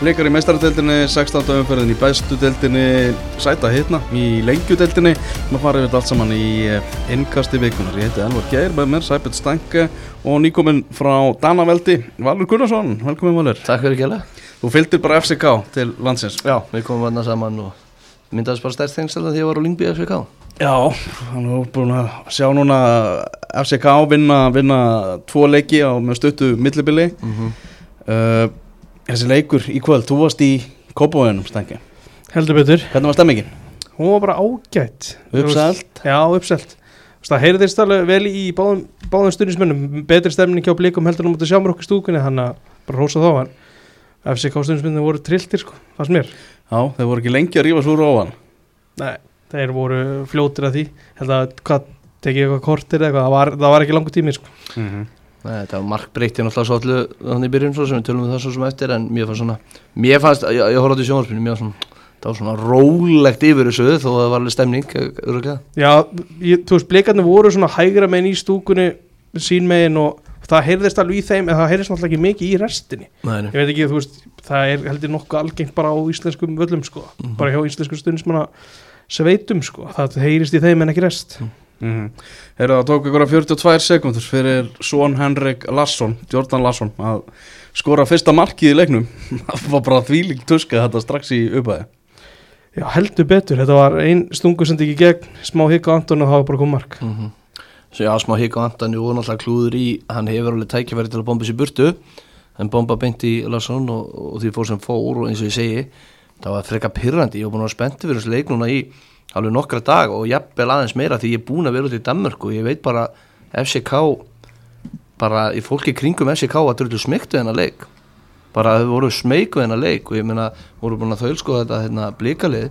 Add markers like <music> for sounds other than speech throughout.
Blikar í meistaradeildinni, 16. umferðin í bestu deildinni, sæta hitna í lengjudeildinni. Maður farið við allt saman í eh, innkasti vikunar. Ég heiti Elvar Geir, með mér Sæpett Stanke og nýkominn frá Danaveldi, Valur Gunnarsson. Velkomin Valur. Takk fyrir kjæla. Þú fylgdir bara FCK til landsins. Já, við komum varna saman og myndaðist bara stærst þengsel að því að ég var á Lingby FCK. Já, hann er búin að sjá núna FCK vinna, vinna tvo leiki á með stuttu millibili. Mm -hmm. uh, Þessi leikur í kvöld, þú varst í Kópavöðunum stengi Heldur betur. Hvernig var stemmingin? Hún var bara ágætt Uppselt? Já, uppselt. Það heyrðist alveg vel í báðum, báðum stundismennum Betri stemning hjá blikum heldur um að sjá mér okkur stúkunni Þannig að bara hósa þá hann FCK stundismennum voru trilltir sko, fannst mér. Já, þeir voru ekki lengi að rífa svo róan Nei, þeir voru fljótir að því. Held að hvað tekið eitthvað kortir eitthvað Það var, það var ekki langu tími sko. Mm -hmm. Nei, þetta var markbreytti náttúrulega svo allu þannig í byrjun svo sem við tölum við það svo sem eftir en mér fannst svona, mér fannst, ég, ég horfði á sjónarspilinu, mér fannst svona, það var svona rólegt yfir þessu þó að það var alveg stemning, öruglega. Já, ég, þú veist, blikarnir voru svona hægra meginn í stúkunni sín meginn og það heyrðist alveg í þeim en það heyrðist náttúrulega ekki mikið í restinni. Nei, ég veit ekki, þú veist, það er heldur nokkuð algengt bara á íslenskum völlum sko, mm -hmm. bara hjá íslenskum stundismanna sveitum sko, það heyrist í þeim en ekki rest. Mm -hmm. Mm -hmm. Heyrðu það tók ykkur að 42 sekundur fyrir Svon Henrik Larsson, Jordan Larsson að skora fyrsta markið í leiknum <laughs> það var bara þvíling tuska þetta strax í upphæði Já heldur betur, þetta var einn stungu sem ekki gegn smá higg á Anton og það var bara kom mark mm -hmm. Svo já, smá higg á Anton og náttúrulega klúður í, hann hefur alveg tækifæri til að bomba sér burtu, hann bomba beint í Larsson og, og því fór sem fór og eins og ég segi, það var freka pyrrandi, ég var búin að vera spenntið fyrir þessu leik núna í alveg nokkra dag og jafnvel aðeins meira því ég er búin að vera út í Danmark og ég veit bara FCK bara í fólki kringum FCK að dröldu smektu þennan leik bara þau voru smeyku þennan leik og ég meina voru búin að þaulskoða þetta hérna, blíkalið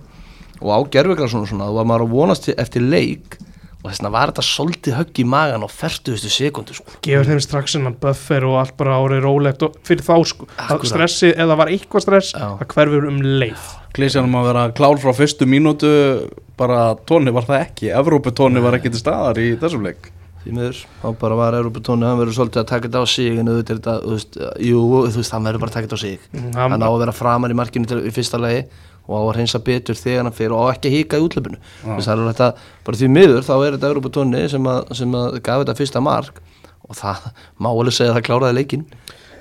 og á gerðveiklar svona svona þá var maður að vonast eftir leik og þess vegna var þetta svolítið högg í magan á 40. sekundu sko. gefur þeim strax en buffer og allt bara árið rólegt og fyrir þá sko stressi eða var eitthvað stress Já. að hverfur um leið Klísjanum að vera klár frá fyrstu mínútu bara tóni var það ekki. Evróputóni var ekki til staðar í þessum leik. Því miður, þá bara var Evróputóni hann verður svolítið að taka þetta á sig en auðvitað þetta, þú veist, jú, þú veist, hann verður bara að taka þetta á sig. Mm, hann, á að vera framar í markinu til, í fyrsta legi og á að reynsa betur þegar hann fyrir og á ekki að híka í útlöpunu þess að þetta, bara því miður þá er þetta Evróputóni sem, sem að gaf þetta fyrsta mark og það má alveg segja að það kláraði leikin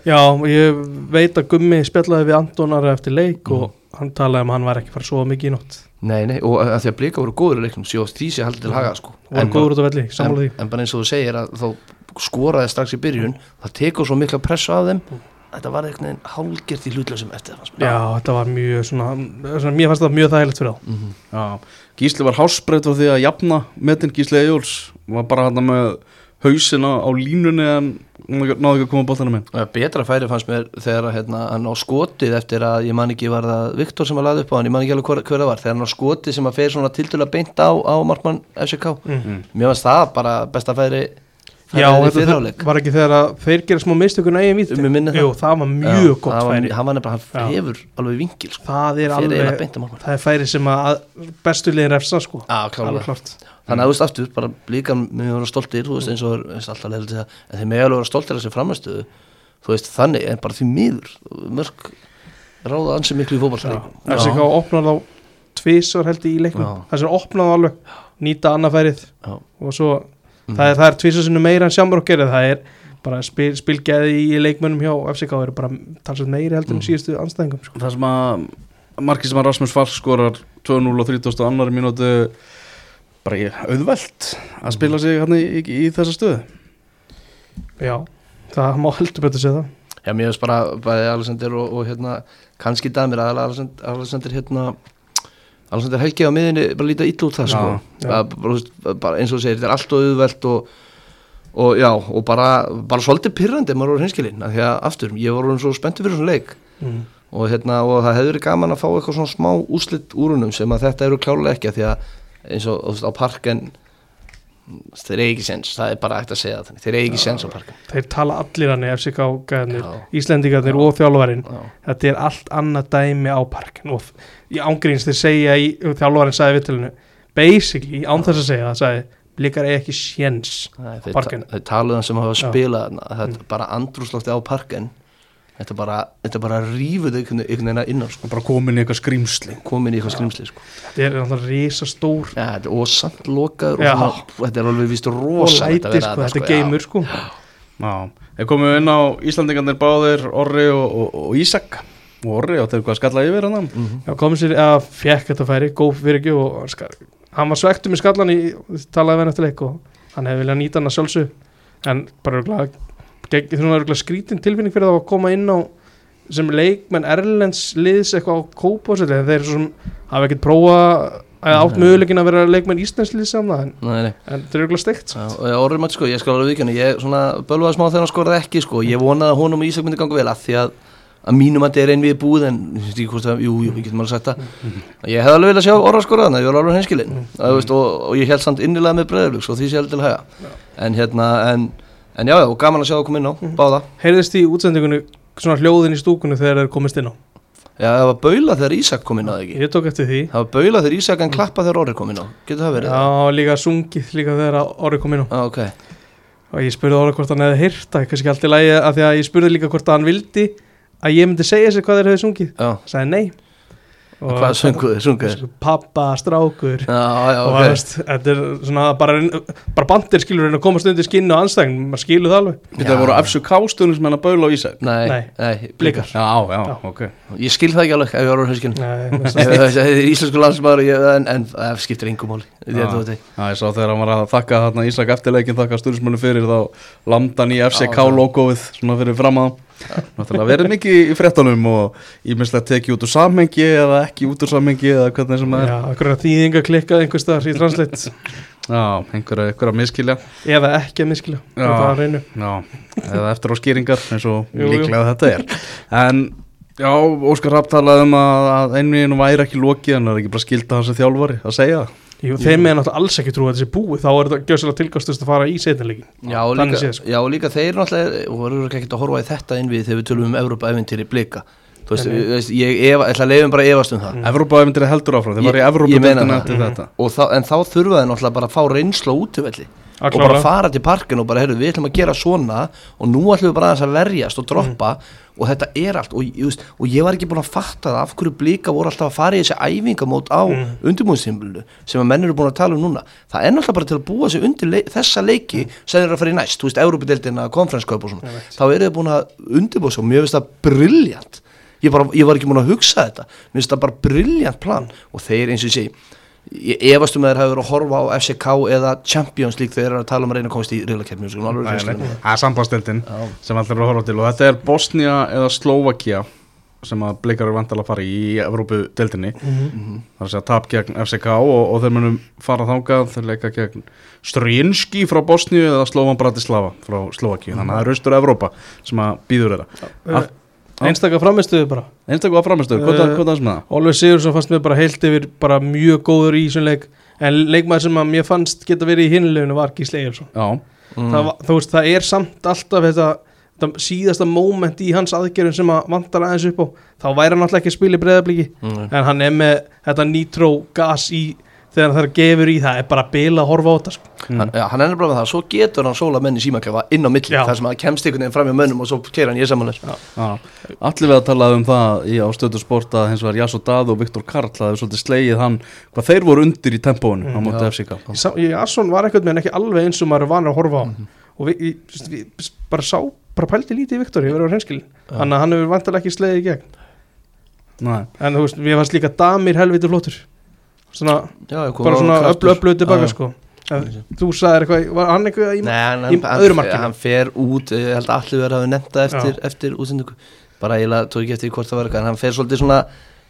Já, ég veit að Gummi spjallaði við Andonar eftir leik mm. og hann talaði um að hann var ekki farið svo mikið í nótt Nei, nei, og að því að blika voru góður í leiknum síðan því sé haldið til haga sko. en, góður út á velli, sammála því En bara eins og þú segir að þá skoraði strax í byrjun það tekur svo mikla pressu af þeim mm. þetta var eitthvað hálgjert í hlutlösum eftir það Já, þetta var mjög svona, svona mér fannst þetta mjög þægilegt fyrir á mm -hmm. Já, Gísli var hásbreytt á því að jafna metin Gísli Ejóls var bara hann með hausina á línunni en náðu ekki að koma bóltanum inn betra færi fannst mér þegar hérna, hann á skotið eftir að ég man ekki var það Viktor sem að laði upp á hann, ég man ekki alveg hver, hver það var þegar hann á skotið sem að fer svona til dæla beint á, á Markmann FCK mm -hmm. mér finnst það bara besta færi Já, þetta var ekki þegar að þeir gera smá mistökun eigin vít Jú, það var mjög Já, gott færi. hann var nefnilega, hann hefur alveg vingil sko. það er alveg, það er færi sem að bestulegin refsa sko. Já, klart þannig að þú veist aftur, bara líka mjög vera stoltir, þú veist eins og alltaf leiðilegt að en þeir meðal vera stoltir að þessu framastuðu þú veist þannig, en bara því miður mörg ráða ansið miklu í fókbaltleikum þessi ekki á opnað á tvísar held í leiknum. Þessi er opnað alveg, nýta annafærið og svo, mm. það er, er er meira en sjámur og gerir, það er bara spil, spilgæði í leikmönnum hjá FCK eru bara talsveit meiri heldur en mm. síðustu anstæðingum sko. það sem að margir sem að Rasmus Falk skorar 2-0 og 30. annar minúti bara ég auðvelt að spila sig hérna í, í, í þessa stöðu Já, það má heldur betur segja það Já, mér finnst bara bæði Alessandir og, og hérna kannski dæmir að Alessandir hérna Alessandir helgi á miðinni bara lítið ill út það sko. Eins og segir, þetta er allt og auðvelt og, og já, og bara bara svolítið pyrrandi maður voru hinskilinn því að aftur, ég voru svo spenntið fyrir svona leik. Mm. og hérna, og það hefur verið gaman að fá eitthvað svona smá úslitt úrunum sem að þetta eru klálega ekki að því að eins og á parken þeir eru ekki sens, það er bara ekkert að segja það þeir eru ekki sens á parken þeir tala allir hann FCK, Íslendingarnir og þjálfvarinn, þetta er allt annað dæmi á parken og í ángríns þeir segja í þjálfvarinn sagði vittilinu, basically án þess að segja það sagði, blikar er ekki sens á parken þeir taluðan sem hafa spilað þetta bara andrúslófti á parken þetta bara, þetta bara rífuð einhvern einhvern veginn að innan sko. bara komin í eitthvað skrýmsli komin í eitthvað skrimsli sko. Þetta er náttúrulega risa stór ja, þetta er- og samt lokaður og þetta er alveg víst og rosa læti sko, þetta er geimur sko. Já, þeir komu inn á Íslandingarnir báðir Orri og, og, og Ísak. Og Orri átti eitthvað að skalla yfir hann Mhm. Já, komið sér að fekk þetta færi, góð fyrir ekki og hann var svektur með skallan í talaði við hann eftir leik og hann hefði viljað nýta hann að sjálfsög en bara örugglega- gegn- svona örugglega skrítin tilfinning fyrir það að koma inn á sem leikmenn Erlends liðs eitthvað á en þeir sem hafa ekkert prófa að átt Nei. möguleikin að vera leikmenn Íslands liðs saman en, þeir eru örugglega steikt ég orðum að sko, ég skal alveg vikina ég svona bölvaði smá þegar hann skoraði ekki sko ég vonaði að honum og Ísak myndi ganga vel að því að að mínum að þetta er einn við búið en ég að, jú, jú, ég getum alveg sagt það. Ég hefði alveg viljað sjá orða skoraði þannig, ég var alveg henskilinn mm. og, og ég held samt innilega með breðurlug og því sé held til hæga en hérna, en, en já, já, og gaman að sjá það koma inn á, báða. Heyrðist í útsendingunni svona hljóðin í stúkunni þegar þeir komist inn á? Já, það var baula þegar Ísak kom inn á það ekki? Ég tók eftir því. Það var baula þegar Ísak en klappa þegar orði kom inn á. Getur það verið? Já, líka sungið líka þegar orðið kom inn á. Já, ok, og ég spurði orðið hvort hann hefði heyrt það kannski allt í lagi að því að ég spurði líka hvort hann vildi að ég myndi segja sér hvað þeir hefði sungið. Já, það sagði nei og hvað sunguðu, sunguðu pappa, strákur. Já, já, og ok. það veist, þetta er svona bara, bara bandir skilur en að komast undir skinnu og anstæðing maður skilur það alveg. Þetta voru FCK stundum sem hann að baula á Ísak. Nei, Nei. nei, Blikar. Já, já, Já. ok. Ég skil það ekki alveg ef ég var á hauskinn Nei, <laughs> það er er íslensku landsmaður ég- en, en það skiptir engum máli Ég sá þegar hann var að þakka þarna Ísak eftirleikin þakka stundismönu fyrir þá landan í FCK logoið svona fyrir fram að Náttúrulega verið mikið í fréttunum og ímestlega tekið út úr samhengi eða ekki út úr samhengi eða hvernig sem það er. Já, einhverja þýðinga klikkað einhvers staðar í translate. Já, einhverja, miskilja eða ekki að miskila Já. það er reynu Já, eða eftir á skýringar eins og Jú, jú. líklega þetta er. En já, Óskar Rapp talaði um að, að einveginu væri ekki lokið en það er ekki bara skilta hans að þjálfari að segja það Jú, þeim er náttúrulega alls ekki trú að þessi búið þá er þetta gjössalega tilgastust að fara í setnileikin Já, sko. já, og líka þeir náttúrulega og voru ekki að horfa í þetta inn við þegar við tölum um Evrópa-eventýri blika. Þú veist, við- veist, ég efa, ætla að leiðum bara að efast um það. Evrópa-evendir heldur áfram, þeir var í Ég- ég og þá, En þá þurfa þeir náttúrulega bara að fá reynslu á útivelli. Að og bara fara til parkin og bara, heyrðu, við ætlum að gera svona og nú ætlum við bara aðeins að verjast og droppa og þetta er allt og, veist, og ég var ekki búin að fatta það af hverju blika voru alltaf að fara í þessi æfingamót á mm. undirbúinstímulinu sem að menn eru búin að tala um núna. Það er náttúrulega bara til að búa sig undir leik, þessa leiki sem þeir eru að fara í næst, þú veist, Európa-deildina konferenskaup og svona, þá eru þeir búin að undirbúa sig og mér finnst það brilljant ég, bara, ég var ekki búin að hugsa þetta. Mér finnst það bara brilljant plan. Og þeir eins og ég segi ég efast um að þeir hafa verið að horfa á FCK eða Champions League þegar þeir eru að tala um að reyna að komast í riðlakefni það. Er sambandstildin sem allir eru að horfa til og þetta er Bosnia eða Slovakia sem að blikar eru vandala að fara í í Evrópu-deildinni. Mhm. það er að segja tap gegn FCK og, og þeir munum fara þangað þeir leika gegn Strinski frá Bosníu eða Slovan Bratislava frá Slovakia þannig að það er austur Evrópa sem að býður þeirra. Að- einstakka framistuðu bara. Einstaklega framistöð, hvað Eh, er það sem það? Ólfur Sigursson fannst mér bara heilt yfir bara mjög góður í þessum leik. En leikmaður sem að mér fannst geta verið í hinleginu var Gísli Egilson Já, Mm. það, var- þú veist, það er samt alltaf þetta, þetta síðasta moment í hans aðgerðum sem að vantar aðeins upp á. Þá væri hann alltaf ekki að spila í breyðabliki Mm. en hann er með þetta nitro gas í þegar það gefur í það er bara bila að horfa á þetta sko. hann, ja, hann ennur bara með það, svo getur hann sóla menn í símaklefa inn á milli, Já. þar sem að kemst einhvern veginn fram í mönnum og svo keir hann ég samanlega já. Allir við að tala um það í ástöðu sport að hins vegar Jasso Dað og Viktor Karl það hefur svolítið slegið hann hvað þeir voru undir í tempóinu á móti já. FCK Sá- ég- Arsson var eitthvað með ekki alveg eins og maður er vanur að horfa á. Og við, við, við bara sá bara pældi lítið í Viktor, þannig að hann hefur vantilega ekki slegið í gegn. Nei, en þú veist, við fannst líka Damir helviti flottur svona, já, bara svona öllu öllu tilbaka sko. Þú sagðir eitthvað, var hann eitthvað í Nei, hann, í hann, öðru markinu. hann fer út, ég held að allir verið að hafa nefnt það eftir, eftir útsendingu. Bara eiginlega tók ekki eftir hvort það var eitthvað en hann fer svolítið svona,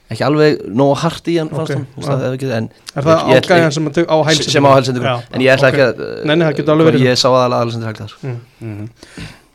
ekki alveg nóg hart í hann fannst Ok, hann, þú veist já. að það ekki en er það ég- ég- ágæðan sem, á hælsendingu sem á helsendingu, en ég ætla ekki að Nei, nei, alveg verið. ég sá aðalega aðalsendur hægt þar. Mm. Mhm.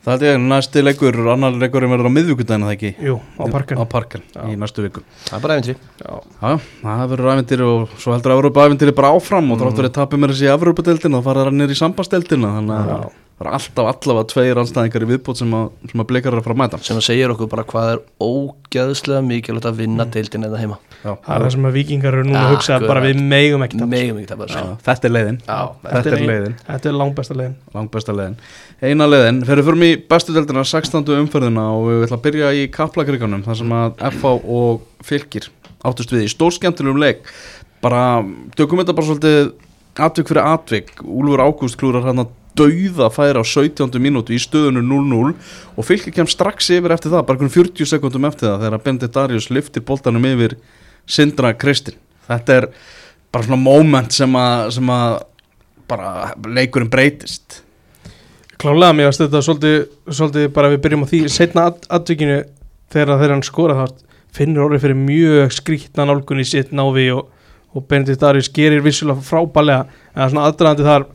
Það held ég næsti leikur, annar leikurinn verður á miðvíkudaginn það ekki jú, á parkan Á parkan Já. í næstu viku það er bara eventri já, Já, það verður æventyri og svo heldur Európa æventyri bara áfram og Mm. þráttur að tapja mér þessi Európa-deildina og fara það nýr í sambasdeildina þannig að Já. Það er alltaf allavega tveir anstæðingar í viðbót sem að, sem að blikar er að fara að mæta. Sem að segja okkur bara hvað er ógeðslega mikilvægt að vinna deildin eða heima. Já. það er það sem að vikingar eru núna að hugsa Akkurat. bara við tapa Já, þessu. þetta er leiðin. Já, þetta er leiðin. þetta er langbesta leiðin. Langbesta leiðin. Eina leiðin, fyrir fyrir mig bestu deildina 16. umferðina og við ætlum að byrja í kaplakriganum þar sem að FH og fylgir áttust við í stórskemmtilegum leik. Bara, tökum þetta bara svolítið atvik fyrir atvik, Úlfur Ágúst klúrar hann að dauða færa á 17. mínútu í stöðunu 0-0 og fylgir kem strax yfir eftir það, bara einhvern 40 sekundum eftir það þegar Bendit Darius liftir boltanum yfir Sindra Kristin þetta er bara svona moment sem að, sem að bara leikurinn breytist klálega mér að þetta svolítið, svolítið bara við byrjum á því setna atvikinu þegar þegar hann skora þá finnur orðið fyrir mjög skrítna nálgun í sitt návi og, og Benedikt Darius gerir vissulega frábælega en svona aðdraðandi þar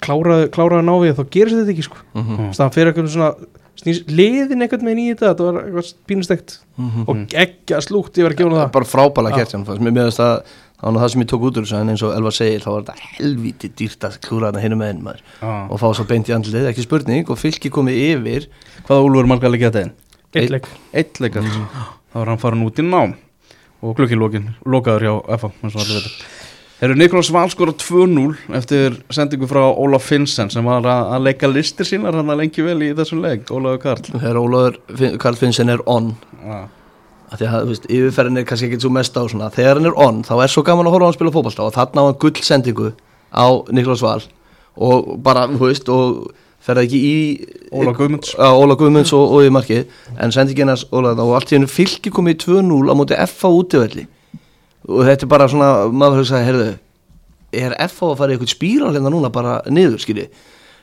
bara kláraði, kláraði návi þá gerist þetta ekki sko. Mm. það fyrir eitthvað svona liðin einhvern veginn í þetta þetta var eitthvað pínustegt Mhm. og ekki að slúkt ég var ekki að það. Bara frábæla gert mér. Með þess að það var það sem ég tók út úr þessu en eins og Elva segir þá var þetta helvíti dýrt að klúra þetta hinum með maður. Ah. og fá svo beint í andlið, ekki spurning og fylki komið yfir. Hvaða Úlfur margar leikja þetta inn? eitt leik. Eitt leikar þá er hann farin út í nám. Og klukkin lokin, lokaður hjá FH Þeir eru Nikolás Val skora 2-0 eftir sendingu frá Ólaf Finnsen sem var að, að leika listir sínar hann að lengi vel í þessum leik, Ólafur Karl. Þegar Ólafur Karl Finnsen er on. Að því að þú veist, yfirferðin er kannski ekki svo mest á svona. Þegar hann er on, þá er svo gaman að horfa á hann spila fótballta og þarna á hann gull sendingu á Niklás Val og bara, þú veist, og ferða ekki í Ólaf Guðmunds. Á Óla Guðmunds og, og í markið. En sendingin hans Óla og allt í hennu fylki komið í 2-0 á móti FA útivelli og þetta er bara svona, maður hugsaði, heyrðu er FA að fara í eitthvað spíral hérna núna bara niður, skilji?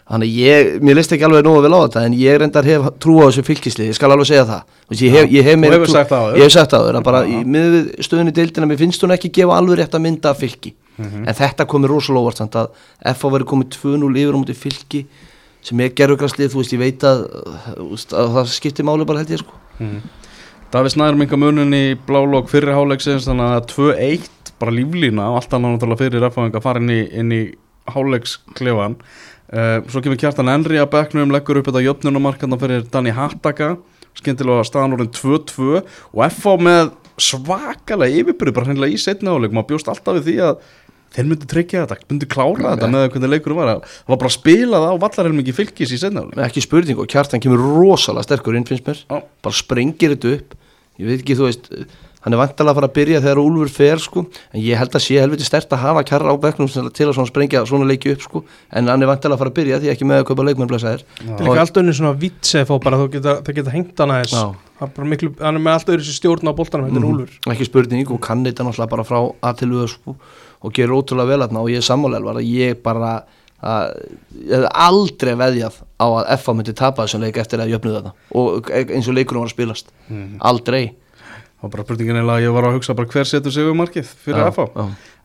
Þannig ég, mér leist ekki alveg nógu vel á þetta en ég reyndar hef trú á þessu fylkislið ég skal alveg segja það, ég hef, ég hef meira trú- ég hef sagt það bara í stöðunni deildina, mér finnst hún ekki gefa alveg rétt að mynda af fylki. En þetta komið rosalega óvart samt að FA verið komið 2-0 yfir á móti fylki sem er gerfugraslið, þú veist, ég veit að, að það skiptir máli bara held ég sko David Snæður minga munin í blálokk fyrir háleiksins þannig að 2-1 bara líflína og allt annað náttúrulega fyrir F-fáðing að fara inn í, inn í háleiksklefan uh, svo kemur kjartan Enri að bekknum leggur upp þetta jöfnunumarkana fyrir Danny Hattaka skemmtilega staðan orðin 2-2 og F-fá með svakalega yfirbyrði bara hreinlega í setna háleik maður bjóst alltaf við því að þeir myndu tryggja þetta, myndu klára þetta með hvernig leikurum var. Það var bara spilað á vallarhelmingi fylgis í háleik ekki spurning og kjartan kemur rosalega sterkur inn finnst mér, Já. bara sprengir þetta upp. Ég veit ekki, þú veist hann er vantalega að fara að byrja þegar Úlfur fer sko. En ég held að sé helviti stert að hafa kjarra á bekknum til að svona sprengja svona leiki upp sko. En hann er vantalega að fara að byrja því ekki með að kaupa leikmenn blessaðir. Þetta er ekki allt önnur svona vitsef og bara þú geta, það geta hengt hann aðeins. Já. Það bara miklu, hann er með allt öðru stjórn á boltanum þetta er Úlfur. Ekki spurning og kann þetta náttúrulega bara frá að til við sko, og gerur ótrúlega vel aðna og ég er sammálega að ég bara að, ég hef aldrei veðjað á að FA myndi tapa þessum leik eftir að jöfnu þetta og eins og leikunum var að spilast. Aldrei. Og bara spurningin er að ég var að hugsa hver setur sig um markið fyrir Já, FH já.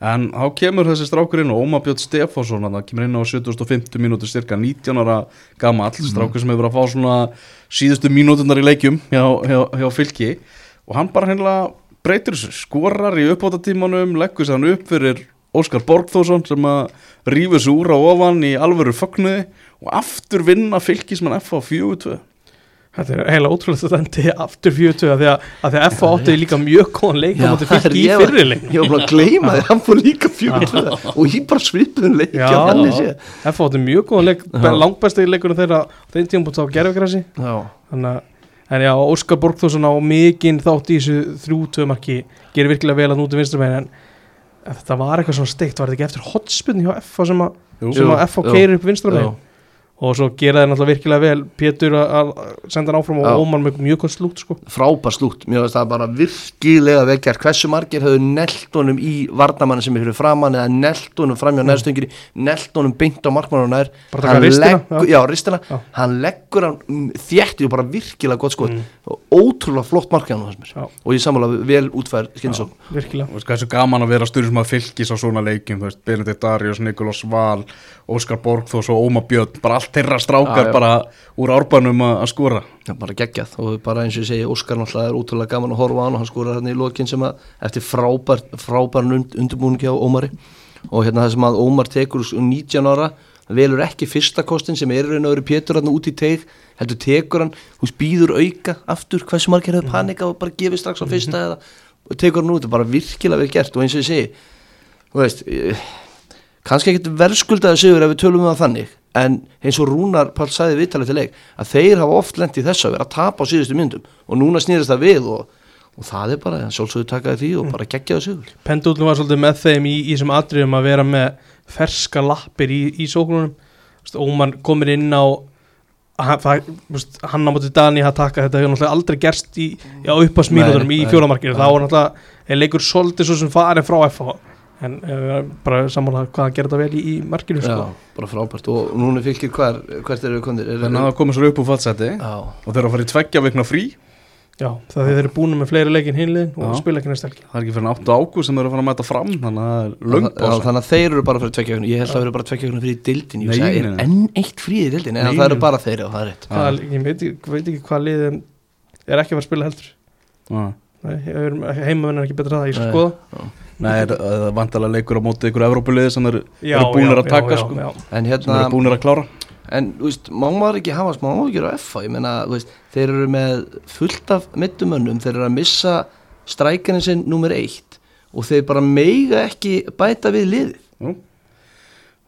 en þá kemur þessi strákur inn og Ómar Björn Stefánsson hann kemur inn á 75 mínútur styrka 19 ára gamall strákur sem hefur að fá svona síðustu mínútunar í leikjum hjá, hjá, hjá fylki. Og hann bara hennilega breytir þessu skorar í uppbótatímanum leggur sér hann upp fyrir Óskar Borgþórsson sem að rífur sér úr á ofan í alvöru fögnuði og aftur vinna fylkismann FH 4-2 Þetta er heila ótrúlega þetta endi aftur 40 að því að, að því að F átti líka mjög góðan leik á það er- fylki í fyrirleik ég var bara að gleyma því, hann fór líka fjögur og ég bara svipuðum leik Já, já, þannig sé. F átti mjög góðan leik Já. langbæsti leikurinn þeirra á þeim tíum búin á gerfugrassi já, þannig að en já, Óskar Borgþórsson á mikinn þátt í þessu þrjú marki gerir virkilega vel að núti vinsturmein en en þetta var eitthvað svona steikt, var þetta ekki eftir hotspinni hjá F sem að, F jú, keirir upp vinsturmein já. Og svo gera þeir náttúrulega virkilega vel Pétur að að senda hann áfram og. Ómar með mjög gott slútt sko. Frábær slútt, mér finnst það bara virkilega vekkjart, hversu margir höfðu nelt honum í varnamanni sem er fyrir framann eða nelt honum fram hjá nærstöngri nelt honum beint á markmann og nær? Bara taka Hann ristina, leggur, já, ristina. Já. hann leggur hann mm, þétti og bara virkilega gott skot. Mm. og ótrúlega flott markmann Já. og ég sammála vel skynsók virkilega. Veist hvað er svo gaman að vera stundum sem að fylgis á svona veist, Benedikt Darius, Nikolás Val, Óskar Borgþós og Óma Björn, bara allt þeirra strákar Já, já. bara úr árbanum að skora. Já, bara geggjað. Og bara eins og ég segi Óskar náttúrulega er útrúlega gaman að horfa á hann og hann skorar hérna í lokin sem að eftir frábær, frábæran und, undirbúning hjá Ómari. Og hérna það sem að Ómar tekur úr 19 ára velur ekki fyrsta kostin sem er raun og veru Pétur hann út í teig heldur tekur hann, veist, býður auka aftur, hversu margir hefur panika og bara gefið strax á fyrsta eða og tekur hann út. Og bara virkilega vel gert. Og eins og ég segi þú veist kannski ekkit verðskuldaði sigur ef við tölum um það þannig en eins og Rúnar Pál sæði viðtalið til leik að þeir hafa oft lent í þessu að vera að tapa á síðustu myndum. Og núna snýrist það við og, og það er bara, sjálfsögðu takaði því og bara geggjaði sigur. Pendulum var svolítið með þeim í, í þessum atriðum að vera með ferska lappir í, í sóknunum. Óman komir inn á hann, á móti Dani að taka þetta hefur náttúrulega aldrei gerst í, á uppasmínúðunum Nei, í fjólamarkinu þá var náttúrulega er leikur svolítið svo sem farið frá FH en uh, bara sammála hvað þetta vel í, í markinu Já, sko. bara frábært. Og núna fylgir hver, hvert eru við kondir? Er, Þannig að það komið svo upp úr fallseti Já, og þeir eru að fara í tveggja vikna frí. Já, það þeir eru búin með fleiri leikin hinliðin og Já. spila ekki næst helgi. Það er ekki fyrir 8 ágúst sem þeir eru að fara að mæta fram Þannig að það er löng Já, þannig að þeir eru bara fyrir tveggja ég held að það eru bara tveggja fyrir í dildin ég er enn eitt frí í dildin en það eru bara þeir og það er rétt. Já. Ég veit, ekki- veit ekki hvað er heimavinn er ekki betra það, ég skal Nei. skoða. Nei, það er vantalega leikur á móti ykkur Evrópuliði sem eru búnir já, að taka já, sko, já, en sem hérna, eru búnir að klára. En þú veist, má maður ekki hafa smá áhyggjur á FA, ég meina, þú veist þeir eru með fullt af mittumönnum þeir eru að missa strækjarinn sinn nummer eitt og þeir bara meiga ekki bæta við liðið. Jú.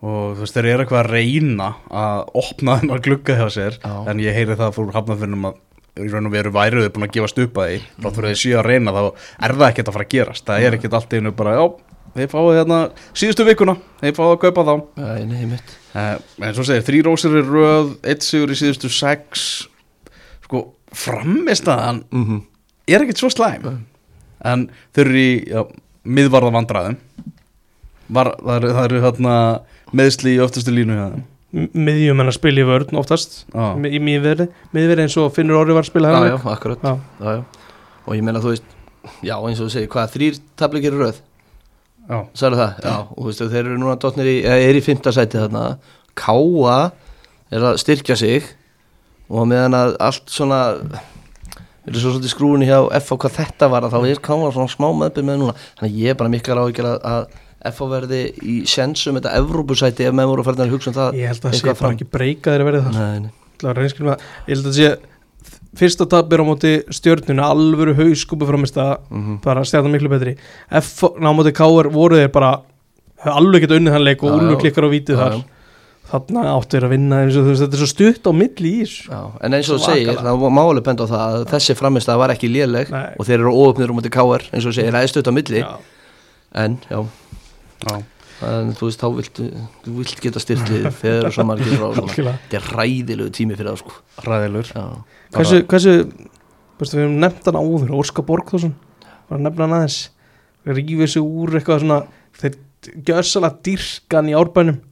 og þú veist þeir eru eitthvað að reyna að opna þennar glugga hjá sér Já. en ég heyri það fór hafnafyrinum að í raun og veru væruðu búin að gefast upp að því rátt fyrir að þeir séu að reyna þá er það ekkert að fara að gerast. Það er ekkert allt einu bara já þeir fáið hérna síðustu vikuna þeir fáið að kaupa þá. Æ, uh, en svo segir þrý rósir í röð eitt sigur í síðustu sex. Sko framistaðan mm -hmm. er ekkert svo slæm. En þau eru í miðvarða vandræðum Var, það eru, eru hérna, meðsli í öftustu línu þeim. Miðjum en að spila í vörn oftast Já. í miðverði, miðverði eins og Finnur Orri var að spila já, hérna já, akkurat Já. já, já. og ég meina, þú veist já, eins og þú segir, hvað, þrýr tablikir í röð Já. Særu það, já, og þú veist, þeir eru núna dotnir í, eða er í fymta sæti þarna Káa er að styrkja sig og meðan að allt svona við erum svo svolítið skrúinni hjá FH hvað þetta var að þá er Káa svona smá meðbyrð með núna þannig ég er bara miklar áhyggjur að, að FH verði í sjensum þetta Evrópusæti ef menn voru að hugsa um það ég held að það sé bara ekki breyka þeir að verði það Nei, nei. Ég held að það sé fyrsta tapir á móti stjörnuna alvöru hauskúpu framist að Mhm. bara stjarnan miklu betri F á móti K.R. voru þeir bara alveg gett unnið hann leik og já. klikkar á vítið þar já. þarna áttu þeir að vinna eins og þú veist þetta er svo stutt á milli í þessu Já, en eins og þú segir, það má alveg benda á það að þessi framist var ekki léleg Nei. og þeir eru óöfnir um þetta KR eins og þú segir, það er stutt á milli Já. en Já. En þú veist, þá vilt þú vilt geta styrklið þegar er svo margir frá þetta er ræðilegu tími fyrir það sko. Ræðilur já, hversu, hversu veistu, við hefum nefnt hann áður Óskar Borgþórsson var að nefna hann aðeins. Rífið sig úr eitthvað svona þeir gjössalega dyrkan í árbænum.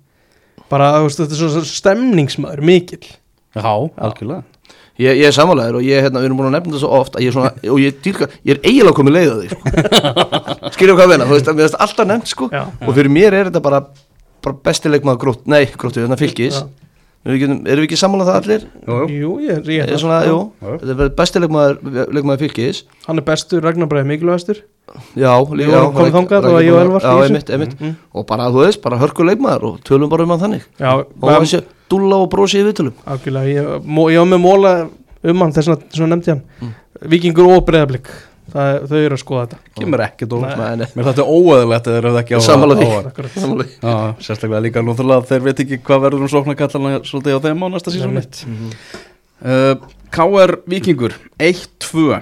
Bara þú veist, þetta er svona stemningsmaður mikill. Já, algjörlega ég, ég er sammálaður og ég, hérna, við erum búin að nefna það svo oft að ég er svona, og ég dýrka, ég er eiginlega komið leið að því sko. <laughs> skiljum hvað að veina, þú veist, að mér veist alltaf nefnt sko Já. og fyrir mér er þetta bara, bara bestileik maður grótt, nei, gróttu, þannig fylgis Já. erum við ekki, erum við ekki sammálað það allir Jú, ég, er svona, jú, Já. þetta er besti leikmaður, leikmaður fylgis hann er bestur, Ragnar Bræði mikilvægastur Já, Við komið þangað og ég og Elvar Já, í þessu. einmitt, einmitt Mm. Og bara, þú veist, bara hörku leikmaður og tölum bara um hann þannig Já, Og dúlla og brosi í viðtölum. Algjörlega ég, ég var með móla um hann þess að nefndi hann. Mm. Víkingur og Breiðablík það, þau eru að skoða þetta. Kemur ekkert og Nei. Nei, nei, Mér þetta er óæðilegt að þeir eru ekki á. Já, <laughs> sérstaklega líka náttúrulega þeir veit ekki hvað verður um sóknarkallana svolítið á þeim á næsta sísóni Einmitt. uh, KR Víkingur 1-2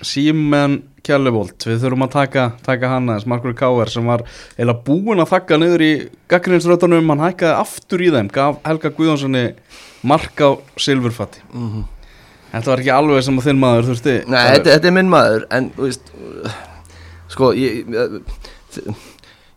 Símen Kjallevold við þurfum að taka, taka hann aðeins. Markur KR sem var eða búinn að þakka niður í gaggrinsrötunum, hann hækkaði aftur í þeim, gaf Helga Guðjónssoni mark á silfurfatti Mhm. Þetta var ekki alveg sem að þinn maður þurfti Nei, þetta, þetta er minn maður En, veist Sko, ég ég-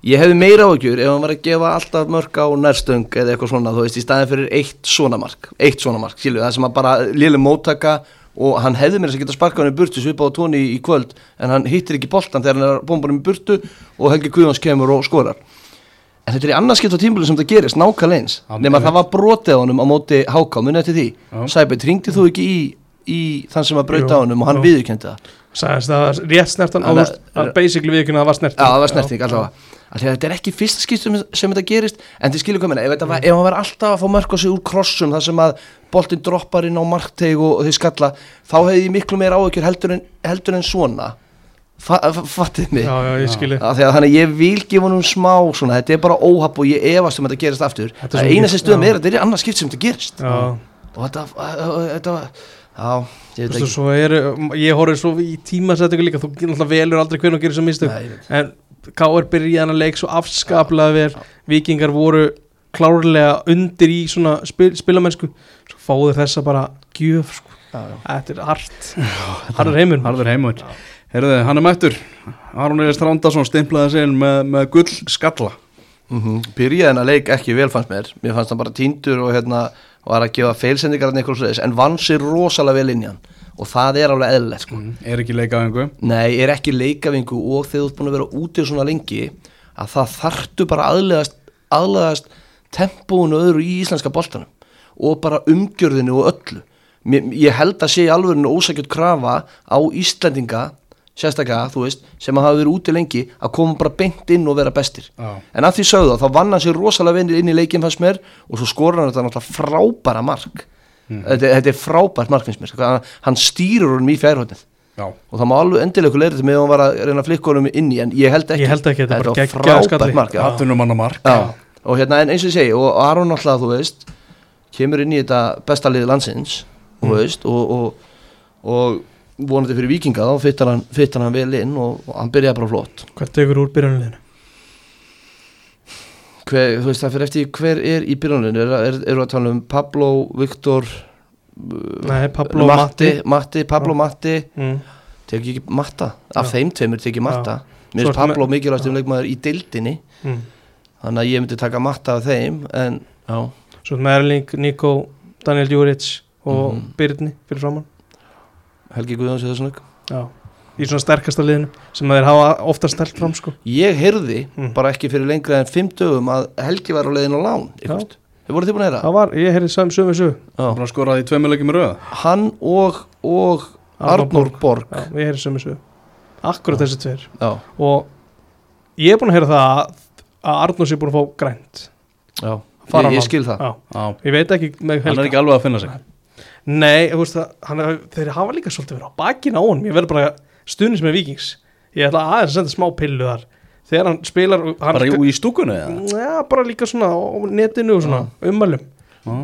Ég hefði meira áhugjur ef hann var að gefa alltaf mörg á nærstöng eða eitthvað svona, þú veist, í staðin fyrir eitt svona mark, eitt svona mark, skilju, það sem að bara liðlega móttaka og hann hefði mér þess að geta sparkað hann í burtu svipað á tóni í kvöld en hann hittir ekki boltan þegar hann er bómbanum í burtu og Helgi Guðjóns kemur og skorar. En þetta er í annarskipt á tímbulu sem þetta gerist nákvæmlega eins, nema það var brotið á honum á móti Háká, munið eftir því? Já. Sæbjörn, ringdi þú ekki í, í þann sem að brauta á honum og hann jú. viðurkendi það? Sæðist það rétt snertan Hann á basically við ekki að það var snertan Já, það var snerting allavega. Af því að Þetta er ekki fyrsta skýrt sem, þetta gerist En þið skilur komin, ef, var- ef hann verður alltaf að fá mörg á sig úr krossum þar sem að boltinn droppar inn á markteg og, og þau skalla þá hefði ég miklu meira áhyggjur heldur heldur en svona. Fa, fa- Fattið mig? Já, já, ég Þannig að ég vil gefa honum smá svona, þetta er bara óhapp og ég efast um að þetta gerist aftur. Þetta Það eina sem stuðum er að þetta er annað skipt sem þetta gerist. Já, og þetta, þetta já, ég veit ekki. svo er ég horfði svo í tímasettingu líka þú náttúrulega velur aldrei hvernig að gera ég veit. en K.R. byrjaði hann að leik svo afskaplega vel vikingar voru klárlega undir í svona spil, spilamennsku svo fáðu þessa bara gjöf sko. Já, já. þetta er hart <laughs> harður heimur. Harður heimur Herðu, hann er mættur Aron Eirist Rándarsson stimplaði inn með, með gull skalla Mm Byrjaði hennar leik ekki vel fannst mér Mér fannst hann bara týndur og hérna var að gefa feilsendingar en vann sér rosalega vel inn í hann og það er alveg eðlilegt sko. Er ekki leikaðingu Nei, er ekki leikavingu og þegar þú ert búin að vera úti svona lengi að það þartu bara aðlegast aðlegast tempóinu og öðru í íslenska boltanum. Og bara umgjörðinu og öllu. Mér, ég held að sé alvörinu ósækjöld krafa á Íslendinga sérstaklega, þú veist, sem að hafa verið úti lengi að koma bara beint inn og vera bestir. Já. en að því sögðu þá, þá vann hann sér rosalega vinir inn í leikinn fannst mér og svo skorur hann þetta náttúrulega frábæra mark þetta, þetta er frábært mark finnst mér hann, hann stýrur honum í fjærhóttið Já, og það má alveg endilega ykkur leira þetta með að hann var að reyna að flikka honum inn í en ég held ekki, Ég held ekki, þetta er frábært mark mark Já. og hérna en eins og ég segi og Aron náttúrulega þú veist kemur inn í þetta besta liði landsins þú Mm. veist og, og, og vonandi fyrir vikinga þá fyttar hann, hann vel inn og, og hann byrjaði bara flott. Hvað tekur úr byrjunleginu hver, þú veist það fyrir eftir hver er í byrjuninu er, er, eru að tala um Pablo, Viktor nei, Pablo Matti, Matti. Matti Pablo Matti. Mm. tekið ekki Matta. Af Já. þeim tveimur tekið Matta. Mér finnst ertu með- Pablo mikilvægst um leikmaður í deildinni. Mm. þannig að ég myndi taka Matta af þeim en já, svo með Erling, Nico, Daniel Juric og Mhm. Byrni fyrir framann Helgi Guðjóns eða svona já í svona sterkasta liðinu sem þeir hafa ofta stelt fram sko. Ég heyrði Mm. bara ekki fyrir lengra en fimm dögum að Helgi var á leiðin á lán eitthvað. Þið voru þið búin að heyra? það? Var, ég heyrði sam Já. Bara skoraði í tveimulegjum í röða Hann og, og Arnór Borg. Já, ég heyrði sömu sögu akkurat þessi tveir. Já, og ég er búin að heyra það að, Arnús er búin að fá grænt. Já, Fara ég, ég hann. skil það. Já, Já, ég veit ekki með hann er ekki alveg að finna sig. Nei, þú veist það, hann, er- þeir hafa líka svolítið verið á bakinn á honum. Ég verður bara stuðnis með vikings ég ætla aðeins að senda smá pillu þar þegar hann spilar hann, Bara í, stúkunni eða? Já, bara líka svona á netinu og svona ummælum Já.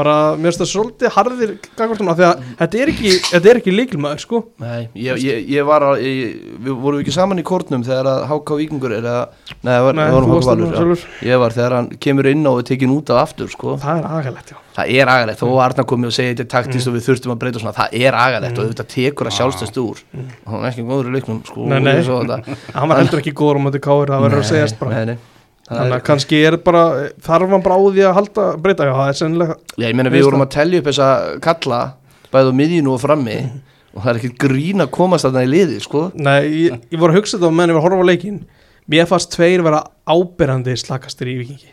Bara, mér finnst það svolítið harðir gangvartum af því að þetta er ekki, þetta er ekki líkilmaður sko. Nei, ég, ég, ég var að, ég, við vorum ekki saman í kórnum þegar að HK Víkingur er að, var, Nei, það var Valur. Ég var þegar hann kemur inn á og er tekin út af aftur, sko. Það er agalegt, já. Það er agalegt, þó að Arna komi og segi þetta er taktist og við þurftum að breyta svona, það er agalegt og þetta tekur að sjálfstæðst úr. Og hann er ekki góður í leiknum, sko Nei, nei. og þetta. <laughs> hann var heldur ekki góður á mötu káir, það verður að segjast bara. Nei, nei, það þannig að kannski er bara þarf hann bara á því að halda breyta, já, það er sennilega Já, ég meina við vorum að telja upp þessa kalla bæði á miðjunu og frammi og það er ekkert grín að komast þarna í liði sko. Nei, ég, ég voru að hugsa þetta á meðan ég var að horfa á leikin Mér fannst tveir vera áberandi slakastir í vikingi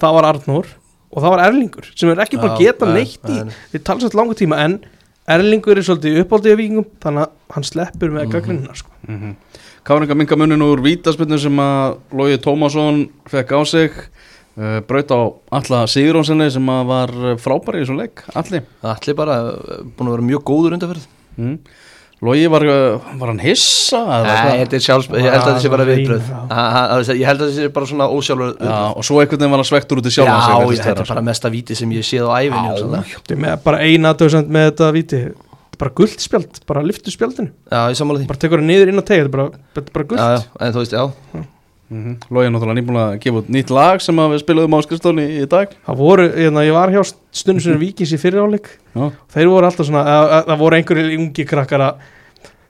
Það var Arnór og það var Erlingur sem er ekki bara að Já, geta nei, neitt í. Við talum svolítið langa tíma en Erlingur er svolítið uppáldið af vikingum þannig að hann sleppur með gaggrinna sko. Mm -hmm. Káringa minga munin úr vítaspinnu sem að Lógi Tómasson fekk á sig uh, braut á alla Sigurjónssoni sem að var frábæri í þessum leik allir Allir bara uh, búin að vera mjög góður undanferð mm. Lógi var, uh, var hann hissa? eða Nei, hvað? þetta er sjálfs, ég held að þetta sé bara Já, viðbröð já. Ég held að þetta sé bara svona ósjálfur Já, og svo einhvern veginn var hann svektur út í Já, ég, virðist þetta er bara mesta víti sem ég séð á svona. Þetta er með bara eina döðsend með þetta viti bara gullt spjald, bara lyftu spjaldinu. Já, ég sammála því. Bara tekur það niður inn á tegi, þetta er bara, þetta er bara Já, gullt já, en þú veist, já. Mm -hmm. Lógi er náttúrulega nýbúin að gefa út nýtt lag sem að við spilaðum á skrifstóni í dag. Það voru, hérna, ég var hjá stundum sem vikings í fyriráleik Já, þeir voru alltaf svona, að, að, það voru einhverju ungi krakkar að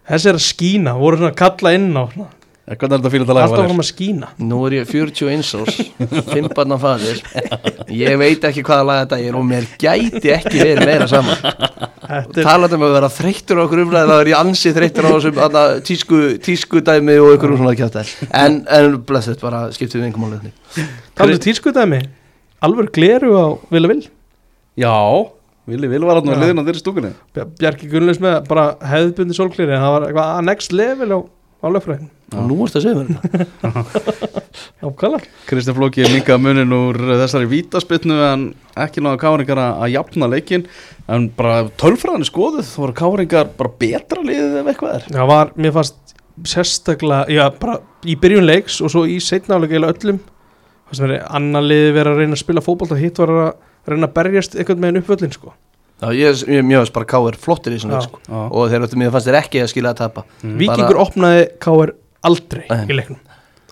þessi er að skína, voru svona að kalla inn á svona, Eh, hvernig er þetta fyrir þetta lag? alltaf fram að skína. Nú er ég 41 árs, 5 barna fadir Ég veit ekki hvaða lag þetta er og mér gæti ekki verið meira saman þetta Talandi um að vera þreyttur á okkur umræði þá er ég ansi þreyttur á þessum þarna, tísku, tísku dæmi og einhverjum svona kjátt En, en blessið, bara skiptum við einhverjum málið talandi tískudæmi alveg gleru á vilja vil. Já, Vili, Vili var Já. liðin á þeirri stúkunni. Bjar- Bjarki Gunnleis með bara hefðbundi sólklýri en það var eitthvað að next level á, á lögfræðin og nú ertu að segja mér þetta <laughs> ákvæðlega Kristján Flóki minkaði munin úr þessari vítaspilnu en ekki náðu káringar að jafna leikin en bara tölfræðan er skoðuð þá voru káringar bara betra liðið ef eitthvað er það var, mér fannst sérstaklega, já bara í byrjun leiks og svo í setnáleika eða öllum það sem verið annar liði verið að reyna að spila fótbolt og hitt var að reyna að berjast eitthvað með einn uppvöllin sko Já, ég, ég mjög veist bara K.R. flottir í þessum Já. leik sko. Já. og þeir mér fannst þeir ekki að skila að tapa Víkingur opnaði K.R. aldrei Nei. í leiknum.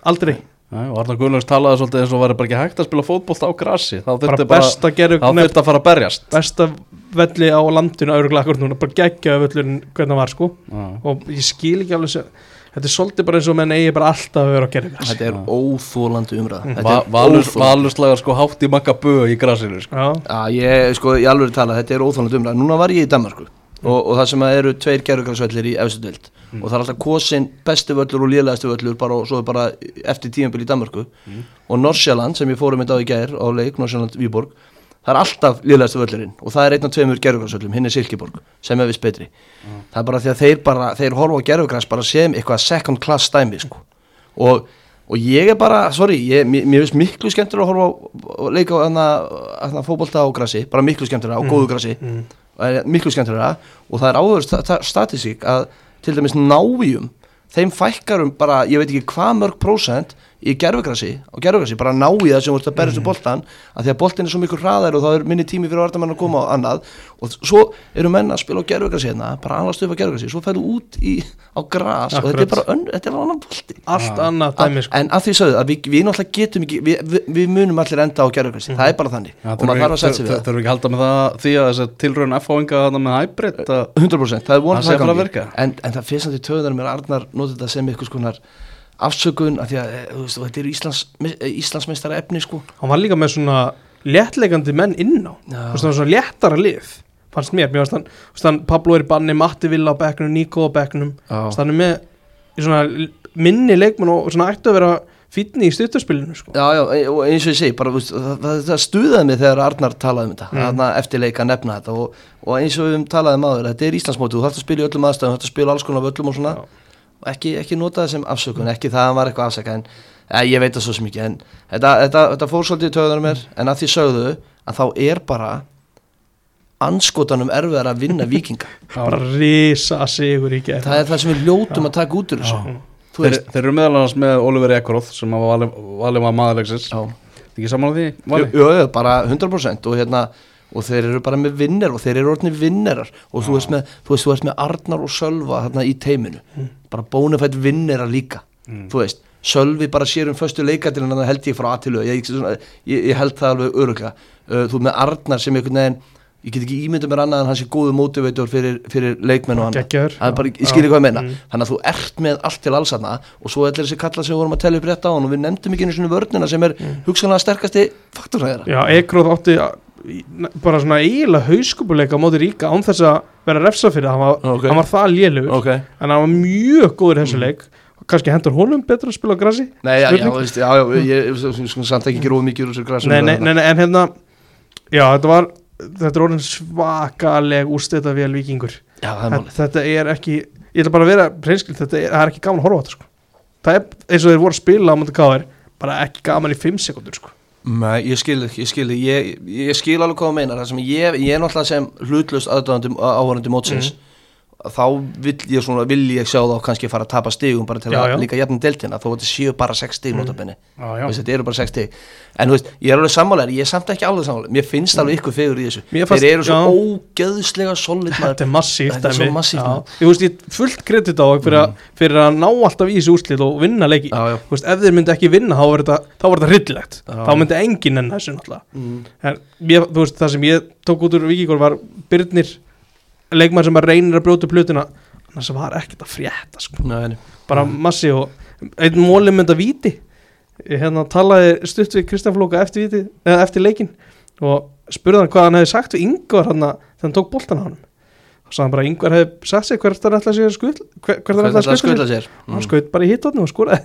Aldrei, Já, og Arnar Gunnlaugs talaði svolítið eins og væri bara ekki hægt að spila fótbolt á grassi þá bara þurfti bara, besta gerðu þá þurfti að fara að berjast. besta velli á landinu akkur núna, bara geggjaði völlurinn hvernig það var sko. Já. og ég skil ekki alveg sem þetta er svolítið bara eins og menn eigi bara alltaf að vera að gera Þetta er óþólandi umræða. Þetta Va er valur. Valurslagar sko hátt í makka bö í grassinu sko. Já, Já, ég, sko, ég alveg tala, þetta er óþólandi umræða. Núna var ég í Danmarku og, og það sem að eru tveir gerðugrarsvellir í efstu dild og það er alltaf kosin besti völlur og lélægasti völlur bara, og svo er bara eftir tíumbil í Danmarku og Norsjaland sem ég fórum þetta á í gær á leik, Norsjaland Víborg það er alltaf lélægasti völlurinn. Og það er einn af tveimur gerðugrarsvöllum, hinn er Silkeborg sem er viss betri. Það er bara því að þeir bara, þeir horfa á gerðugras bara sem eitthvað second class stæmi sko. og, og ég er bara, sorry ég, mér, finnst miklu skemmtur að horfa á, leika á hana fótbolta á grassi bara miklu skemmtur á góðu grassi og er miklu skemmtur og það er áður sta sta statisík að til dæmis návíum þeim fækkarum bara, ég veit ekki hvað mörg prósent í gerfugrassi og gerfugrassi, bara ná í það sem voru að berjast um boltan að því að boltin er svo miklu hraðar og þá er minni tími fyrir vartamenn að koma á annað. Og svo eru menn að spila á gerfugrassi hérna, bara annars stöfa gerfugrassi, svo færðu út í, á gras og þetta er Akkurat. bara önn, þetta er annan bolti. Allt annað dæmi sko. en að því sögðu að við, við náttúrulega getum ekki við, við, við munum allir enda á gerfugrassi, það er bara þannig. Já, og maður þarf að setja sig við það. Þurfum ekki að halda með það því að þess að tilraun F-áinga þarna með hybrid að 100% það Það vonað sé það að fara að gangi. virka. en, en það fyrst að því töðunum Arnar notið þetta sem eitthvað skonar afsökun af því að eh, veist, þetta er Íslands, eh, Íslandsmeistara efni sko hann var líka með svona léttleikandi menn inn á Já. Þú veist, það var svona léttara lið fannst mér, mér fannst hann, Pablo er í banni Matti Villa á bekknum, Nico á. Þú veist, hann er með svona minni leikmenn og svona ættu að vera fítni í stuttarspilinu sko. Já, já, e- eins og ég segi, bara, veist, það, það, stuðaði mig þegar Arnar talaði um þetta, Mm. eftir leika að nefna þetta og, og eins og við talaði maður, þetta er Íslandsmóti, þú þarfst að spila í öllum aðstæðum, þú þarfst að spila alls konar völlum og svona, Já. Ekki, ekki nota það sem afsökun, ekki það að hann var eitthvað afsaka, en ja, ég veit það svo sem ekki, en þetta, þetta, þetta fór svolítið í töðunum mér, en að því sögðu að þá er bara anskotanum erfiðar að vinna vikinga, <laughs> bara risa sigur í gerð það er það sem við ljótum að taka út úr þessu, þú þeir, þeir eru meðal annars með Oliver Ekroth sem valið, valið var maðurleiksins já. ekki saman á því? Jú, jú, bara 100% og hérna og þeir eru bara með vinnar og þeir eru orðinni vinnarar og þú veist með, þú veist, þú veist með Arnar og Sölva þarna í teiminu. Bara bónufætt vinnarar líka þú veist, Sölvi bara sér um föstu leikadilin en það held ég frá aðtilu ég, ég, ég held það alveg öruglega uh, þú með Arnar sem einhvern veginn ég get ekki ímyndað mér annað en hann sé góðu mótivator fyrir, fyrir leikmenn og hann er ég skilji hvað ég meina. Mm. þannig að þú ert með allt til alls hana og svo allir þessi kalla sem við vorum að tella upp rétt á hann og við nefndum ekki einu svona vörnina sem er mm. hugsanlega sterkasti faktor þeirra Já, Ekroð átti bara svona eiginlega hauskupuleika á móti ríka án þess að vera refsa fyrir það, hann var, Ok. hann var það lélugur ok. En hann var mjög góður í þessu leik. Og kannski hendur honum betra að spila á grassi Nei, já, já, veist, já, já, ég, ég, ég sko samt ekki gróð mikið úr þessu græsum nei, nei, nei, nei, en hérna já, þetta var þetta er orðin svakaleg úrstæta vel vikingur Já, það er þetta, málið. þetta er ekki, ég ætla bara að vera reynskild, þetta er, er ekki gaman að horfa á þetta sko. það er eins og þeir voru að spila á mútið káðir bara ekki gaman í 5 sekundur sko. Nei, ég skil ekki, ég skil ekki ég, ég skil alveg hvað það meinar. Það sem ég, ég er náttúrulega sem hlutlust aðdöðandi áhörandi mótsins þá vill ég svona, vil ég sjá þá kannski fara að tapa stigum bara til Já, að já. líka jafnum deltina þó þetta séu bara 6 stig Mm. þetta eru bara 6 stig. En þú veist, ég er alveg sammálega, ég er samt ekki alveg sammálega mér finnst alveg ykkur fegur í þessu. Fannst- þeir eru svo já. ógeðslega solid þetta er massíft Þetta er svo massíft, ég veist fullt kredit á það fyrir, að- fyrir að ná alltaf í þessu úrslit og vinna leiki. Veist, ef þeir myndi ekki vinna þá var þetta, Já. þá myndi enginn enn þessu náttúrulega. Mm. það sem ég tók út úr Víkíkor var Byrnir leikmann sem að reynir að brjóta plutina annars var ekkert að frétta sko. Nei, bara massi og einn móli mynda víti. Ég hérna talaði stutt við Kristján Flóka eftir, víti, eða eftir leikin og spurði hann hvað hann hefði sagt við Ingvar hann þegar hann tók boltan á hann og sagði hann bara að Ingvar hefði sagt sig hvert hann ætlaði að að skutla sér. sér. Hann skaut bara í hitotni og skoraði.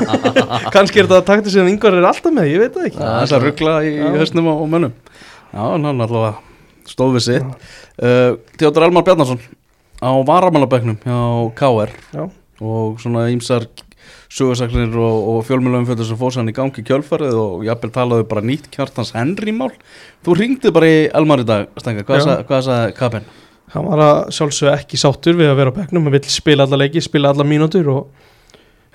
<laughs> Kannski er þetta að takta sig að Ingvar er alltaf með, ég veit það ekki. Það er að ruggla í höstnum og, og mönnum. Já, en hann allavega stóð við sitt. Uh, Theodor Elmar Bjarnason á varamálabæknum hjá KR Já. og svona ímsar sögursaklinir og, og fjölmjölum fyrir sem fóðs hann í gangi kjölfarið og jafnvel talaðu bara nýtt kjartans Henry mál þú ringdi bara í Elmar í dag Stenga, hvað, Já. sa, hvað sagði Kapen? hann var að sjálfsög ekki sáttur við að vera á bekknum. Hann vill spila alla leiki, spila alla mínútur og,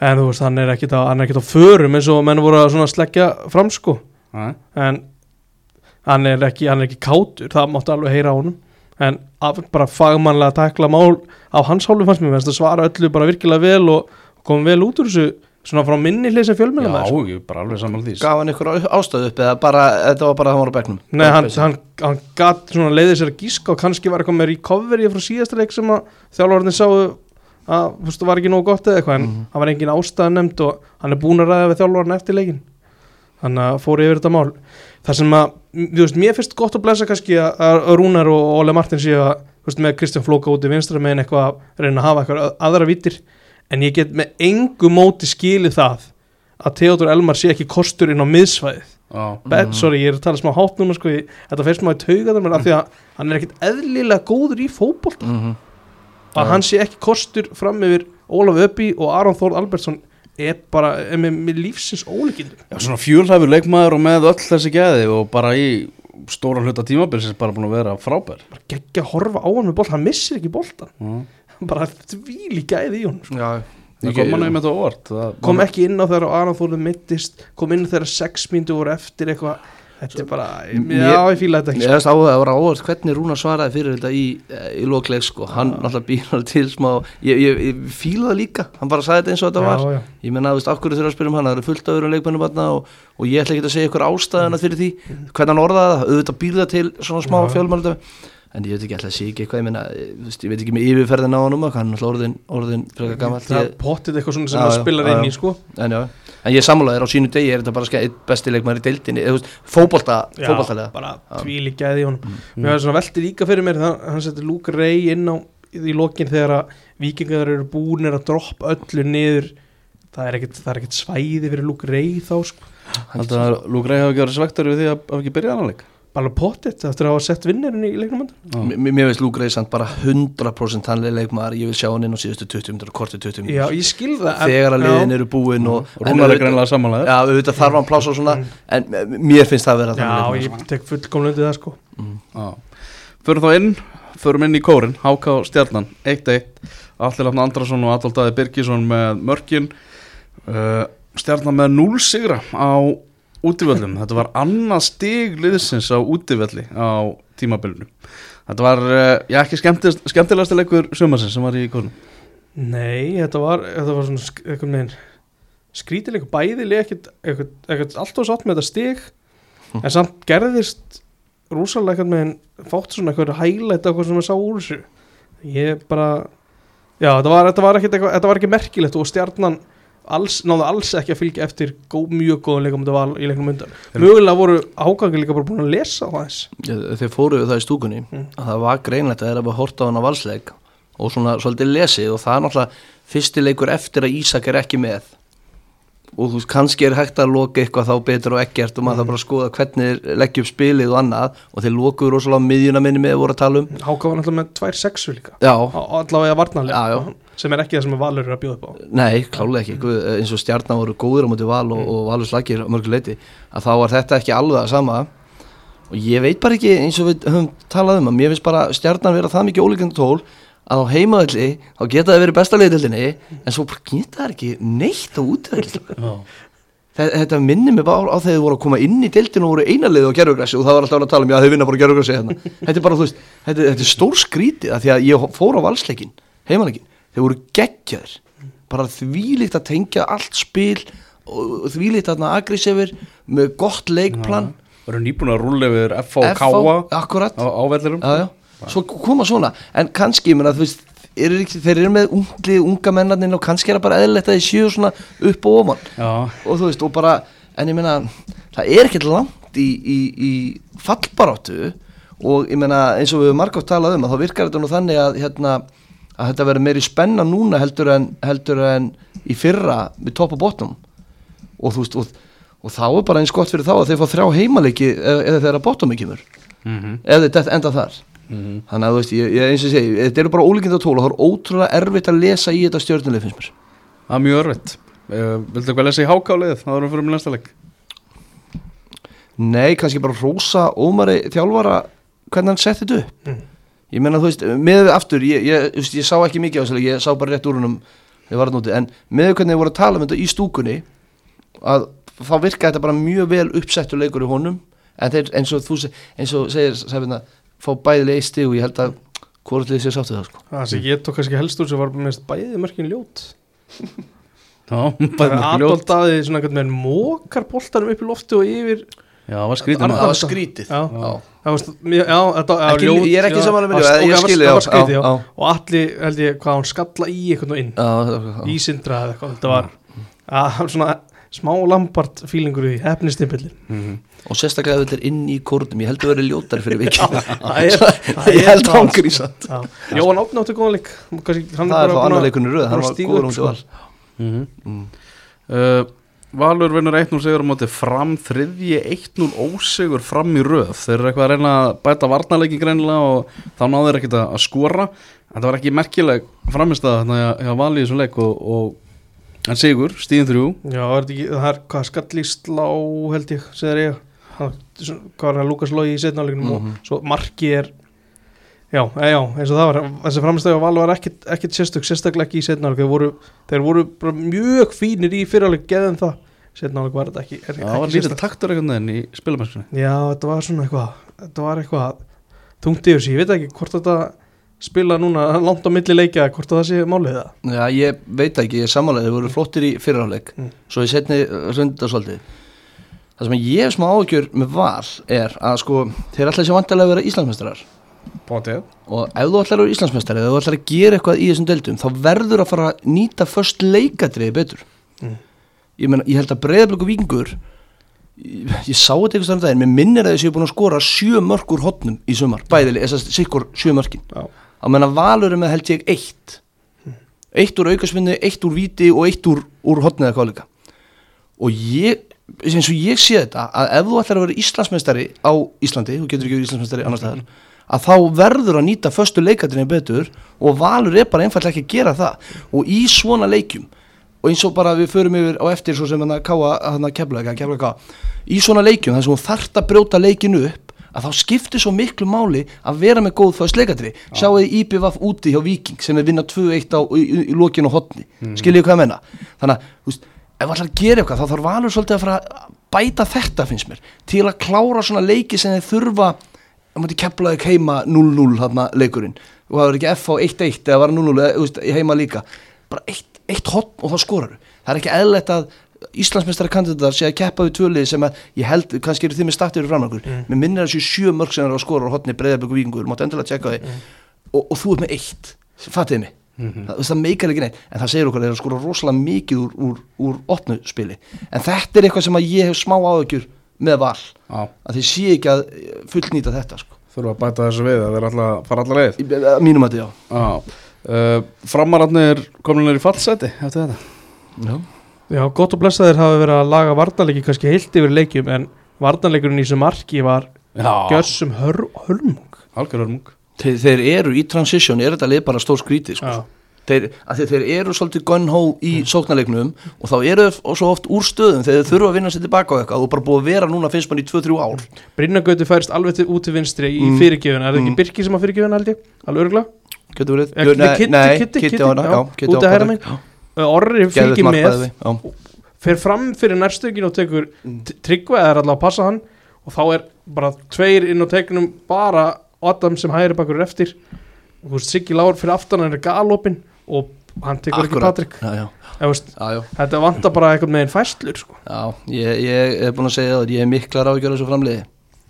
en þú veist, hann er ekkit á, er á förum eins og menn voru að sleggja fram sko, en hann er ekki, hann er ekki kátur það máttu alveg heyra á honum. En að, bara fagmannlega takla mál á hans hálfu fannst mér, það svara öllu bara virkilega vel og, kom vel út úr þessu svona frá minni sem fjölmjöla Já, ég er bara alveg saman því. Gaf hann ykkur ástöðu upp eða bara, þetta var bara að hann var á bekknum? Nei, hann, hann, hann gat svona leiðið sér að gíska og kannski var eitthvað með recovery frá síðasta leik sem að þjálfarnir sáu að þú veist, það var ekki nógu gott eða eitthvað en Mhm. hann var engin ástæða nefnd og hann er búin að ræða við þjálfarnir eftir leikin þannig að fór yfir þetta mál það sem að, þú veist, mér finnst gott að blessa kannski að, Rúnar og Óle Martin séu að, þú veist, með Kristján Flóka út í vinstra megin eitthvað að reyna að hafa eitthvað aðra vítir en ég get með engu móti skilið það að Theodor Elmar sé ekki kostur inn á miðsvæðið. Já, Bet, sorry, ég er að tala smá hátt núna sko, ég, þetta fyrst maður tauga þar af því að hann er ekkit eðlilega góður í fótbolt mm -hmm. að hann sé ekki kostur fram yfir Ólaf Öppi og Aron Þór Albertsson er bara er með, með lífsins ólíkindum. Já, svona fjölhæfur leikmaður og með öll þessi gæði og bara í stóra hluta tímabilsins bara búin að vera frábær. Bara geggja að horfa á hann með bolt, hann missir ekki boltan Já. <laughs> bara þvíli gæði í honum sko. Já, Það kom hann einmitt á óvart það, kom ekki inn á þegar Aron Þór mittist kom inn sex mínútur voru eftir eitthvað þetta er bara, já ég fíla þetta ekki Ég veist á að það var ávart hvernig Rúna svaraði fyrir þetta í, í lokleik sko, hann alltaf býr til smá, ég, ég, ég fíla það líka. Hann bara sagði þetta eins og þetta var. já, já. ég menna, þú veist, af hverju þurfa að spyrja um hann? Það eru fullt af öðrum leikmennum þarna og, og ég ætla ekki að segja ykkur ástæðuna fyrir því hvernig hann orðaði það, auðvitað býr það til svona smá Já. En ég veit ekki alltaf ekki eitthvað, ég þú veist, ég veit ekki með yfirferðin á hann hann er orðin, orðin frekar gamall. Það er pottið eitthvað svona sem það spilar inn í sko. En en ég sammála þér á sínu degi er þetta bara ske- einn besti leikmæri í deildinni, fótboltalega, bara tvíli gæði honum. Mér var svona velti líka fyrir mér hann setti Luke Ray inn á í lokin þegar að vikingar eru búinir að droppa öllu niður. Það er ekkert, er svæði fyrir Luke Ray þá sko. Luke Ray hafa ekki verið svektur við því að hafa ekki byrjað annan bara potið eftir að hafa sett vinnirinn í leiknum mér veist Luke Reisand bara 100% hannlega leikmaður, ég vil sjá hann inn á síðustu 20 minnur korti 20 já, minnur ég skil það en- þegar að liðin eru búin og en Rúnar er auðvitað- þarf hann pláss og svona en m- mér finnst það að vera já, ég tek fullkomlega undir það sko. Já. Förum þá inn, förum inn í kórin HK Stjarnan, 1-1 Allir Lafn Andrason og Adolf Daði Birgisson með mörkin. Uh, Stjarnan með 0 sigra á útivöllum. Þetta var annað stig liðsins á útivelli á tímabilinu. Þetta var, uh, já ekki skemmtilegast, leikur sumarsins sem var í kórnum nei, þetta var, þetta var svona eitthvað neginn skrítileg bæðileg ekkert, ekkert, ekkert alltaf sátt með þetta stig en samt gerðist rúsalega eitthvað með fátt svona eitthvað hælætt eitthvað sem ég sá úr þessu. Ég bara já þetta var, þetta var, ekkert eitthvað, þetta var ekki merkilegt og stjarnan alls, náðu alls ekki að fylgja eftir gó, mjög góðan leikum þetta var í leiknum undan. Mögulega voru ágangi líka bara búin að lesa á þess Já, Þeir fóruðu það í stúkunni Mm. að það var greinlegt að þeir hafa hort á hann á valsleik og svona svolítið lesið og það er náttúrulega fyrsti leikur eftir að Ísak er ekki með. Og þú veist, kannski er hægt að loka eitthvað þá betur og ekkert og maður þarf bara að skoða hvernig þeir leggja upp spilið og annað og þeir lokuðu rosalega miðjuna minni með að voru að tala um. Háka var náttúrulega með tvær sexu líka. Já, allavega varnarlega. Já, já. Sem er ekki það sem valur er að bjóða upp á. Nei, klálega ekki, Guð, eins og stjarnan voru góður á móti val og, og valur slagir á mörgu leiti að þá var þetta ekki alveg að sama. Og ég veit bara ekki eins og við höfum talað um að mér finnst bara stjarnan vera það mikið ólíkandi tól að á heimaðalli þá geta það verið besta leiðildinni en svo geta það ekki neitt á útvöldi þetta minnir mig bara á þegar þið voru að koma inn í deildinu og voru einarlið á gerfugræsi og það var alltaf að tala um já þau vinna bara gerfugræsi hérna. Þetta er bara þú veist, þetta, þetta er stór skrítið að því að ég fór á valsleikin heimaleikin, þeir voru geggjaður bara þvílíkt að tengja allt spil og þvílíkt að aggressífur með gott leikplan. Það eru nýbúin að rúlla yfir F og K FH, á, akkurat. á vellirum já, já. svo koma svona. En kannski, þú veist er þeir eru með ungli, unga mennarnir og kannski er það bara eðlilegt að þeir séu svona upp og ofan. Og þú veist, og bara en ég meina, það er ekkert langt í, í, í fallbaráttu. Og ég meina, eins og við höfum margótt talað um að þá virkar þetta nú þannig að hérna, að þetta verður meiri spenna núna heldur en, heldur en í fyrra við topp og botnum og veist, og, og þá er bara eins gott fyrir þá að þeir fá þrjá heimaleiki eða, eða þeirra botnum ekki mör Mhm. ef þetta enda þar Mhm. þannig að þú veist, ég, ég eins og segi þetta eru bara ólíkinda tól og það er ótrúlega erfitt að lesa í þetta stjórnuleg finnst mér Það er mjög örfitt uh, Viltu eitthvað lesa í hákáliðið? Það vorum fyrir með næsta leik Nei, kannski bara rósa ómari þjálfara hvernig hann setti þetta upp Mm. Ég meina, þú veist, með aftur ég, ég, veist, ég sá ekki mikið á þessu leik, ég sá bara rétt úr húnum ég að en með hvernig þið voru að tala um þetta í stúkunni að þá virka þetta bara mjög vel uppsettur leikur í honum en þeir eins og þú eins og segir sæfina, fá bæðilega í stig og ég held að hvort liðið sér sáttu það sko. Það sem ég tók kannski helst úr sem var mest bæði mörkin ljót. Já, það er Adolf ljót. Daði svona einhvern veginn mókar boltanum upp í lofti og yfir Já, það var skrítið maður. Það var skrítið já, Já. það var, já, þetta, já, Ekki, ljót, ég er ekki samanlega með því, var- ég ok, skilji það var skrítið, já, og allir held ég hvað hann skalla í einhvern já, já. ísindra eða eitthvað, þetta var að, svona smá lampart fílingur í hefnistimpillin Mhm. og sérstaklega þetta er inn í kórnum ég held að vera ljótari fyrir vikið. Það er, <laughs> það ég held er án grísat Já, Jóhann Átni átti góðan leik. Kannski, hann það er bara þá annar að- leikunni röð, hann að var góður Mhm. Mm. Valur vinnur 1-0 sigur á móti fram þriðji 1-0 ósigur fram í röð þeir eru eitthvað að reyna að bæta varnarleikin greinilega og þá náður þeir ekkert að skora en það var ekki merkileg framist að hjá Vali í þessum leik og, og en sigur, stíðin þrjú Já, er það er hvað skallíslá held ég, segir ég Hvað var það, Lukas Lói í setnáleiknum Mhm. og svo marki er Já, e, já, eins og það var þessi framstæði á Val var ekkit, ekkit sérstök sérstaklega ekki í setnáleik, þeir voru þeir voru bara mjög fínir í fyrirleik geðum það, setnáleik var þetta ekki er, það var ekki lítið taktur einhvern veginn í spilamennskunni. Já, þetta var svona eitthvað þetta var eitthvað þungt yfir sig, ég veit ekki hvort þetta spila núna langt á milli leikja, hvort það sé málið það Já, ég veit ekki, ég samanlega, þeir voru flottir í fyrirháleik Mm. svo ég setni runda svolítið það sem ég hef smá ágjör með val er að sko, þeir ætla sér vantilega að vera Íslandsmeistarar Bótið og ef þú ætlar að vera Íslandsmeistari ef þú ætlar að gera eitthvað í þessum deildum þá verður að fara að nýta först leikadriði betur. Mm. ég, meina, ég held að breyðablöku vikingur ég, ég sá þetta einhvers þar daginn mér minnir að þessi búin að skora sjö mörk úr hotnum í sumar, bæðileg, þess að sikkur sjö mörkin. Já. á menna valur er með held ég eitt. Eitt úr aukasvinni, eitt úr viti og eitt úr, úr hotnið eða hvað líka. Og ég eins og ég sé þetta að ef þú ætlar að vera Íslandsmeistari á Íslandi, þú getur ekki verið Íslandsmeistari annar staðar, að þá verður að nýta föstu leikadrinni betur og valur er bara einfallega ekki að gera það. Og í svona leikjum og eins og bara við förum yfir á eftir svo sem hann að káa hann að kefla ekki, kefla káa í svona leikjum þar sem hún þarft að brjóta leikinu upp að þá skiptir svo miklu máli að vera með góð föst leikadri. Sjáu þið IPVF úti hjá Viking sem er vinna 2-1 á, í, í, í lokinu og hotni mm. skiljið hvað ég menna þannig að, þú veist, ef það ætlar að gera eitthvað þá þarf valur svolítið að fara að bæta þetta finnst mér, til að klára svona leiki sem þeir þurfa að múti keflaði heima 0-0 þarna leikurinn. Og það var ekki F á 1-1 eða var 0-0 eða, þú veist, heima líka. Bara eitt, eitt hotn og þá skorar það er ekki eðlert að Íslandsmeistari kandidatar sé að keppa við tvölið sem að ég held, kannski eru þið með stattir fram okkur, mm. mér minnir þessu sjö mörg sem er að skora á hotni breyðarbyggu vikingur, máttu endilega tjekka því. Og, og þú ert með eitt, fattiði mig? Það, það meikar ekki neitt, en það segir okkur að það er að skora rosalega mikið úr, úr, úr opnu spili, en þetta er eitthvað sem að ég hef smá áðugjur með val. Já, að þið sé ekki að fullnýta þetta sko. þurfa að bæta þessu við að þeir að fara allar leið? Í- að mínum að þetta, já. Já, uh, framararnir komin í fallseti eftir þetta? Já, Já, gott og blessaðir hafa verið að laga varnarleiki kannski heilt yfir leikjum en varnarleikurinn í þessu marki var algjör hörmung. Þeir, þeir eru í transition, er þetta leið bara stór skrítið sko. Já, þeir, þeir, eru svolítið gun-ho í mm. sóknarleiknum og þá eru og svo oft úr stöðum þegar þeir þurfa að vinna sér tilbaka á eitthvað og bara búið að vera núna finnst mann í 2-3 ár Brynjagötu færist alveg til, út til vinstri í Mm. fyrirgjöfuna, er það Mm. ekki Birki sem að fyrirgjöfuna held ég? Alveg örgulega? Getur verið? Nei, á á já. fer fram fyrir nærstökin og tekur Mm. mm. tryggva eða er alltaf að passa hann og þá er bara tveir inn á tegnum bara Adam sem hægri bakur eftir og Siggi Lár fyrir aftan hann er galopin og hann tekur Akkúrat. ekki Patrik. Já, já, já, þetta vantar bara eitthvað með einn fæslur sko. já ég, ég er búin að segja það, ég er miklar ágjör þessu framliði,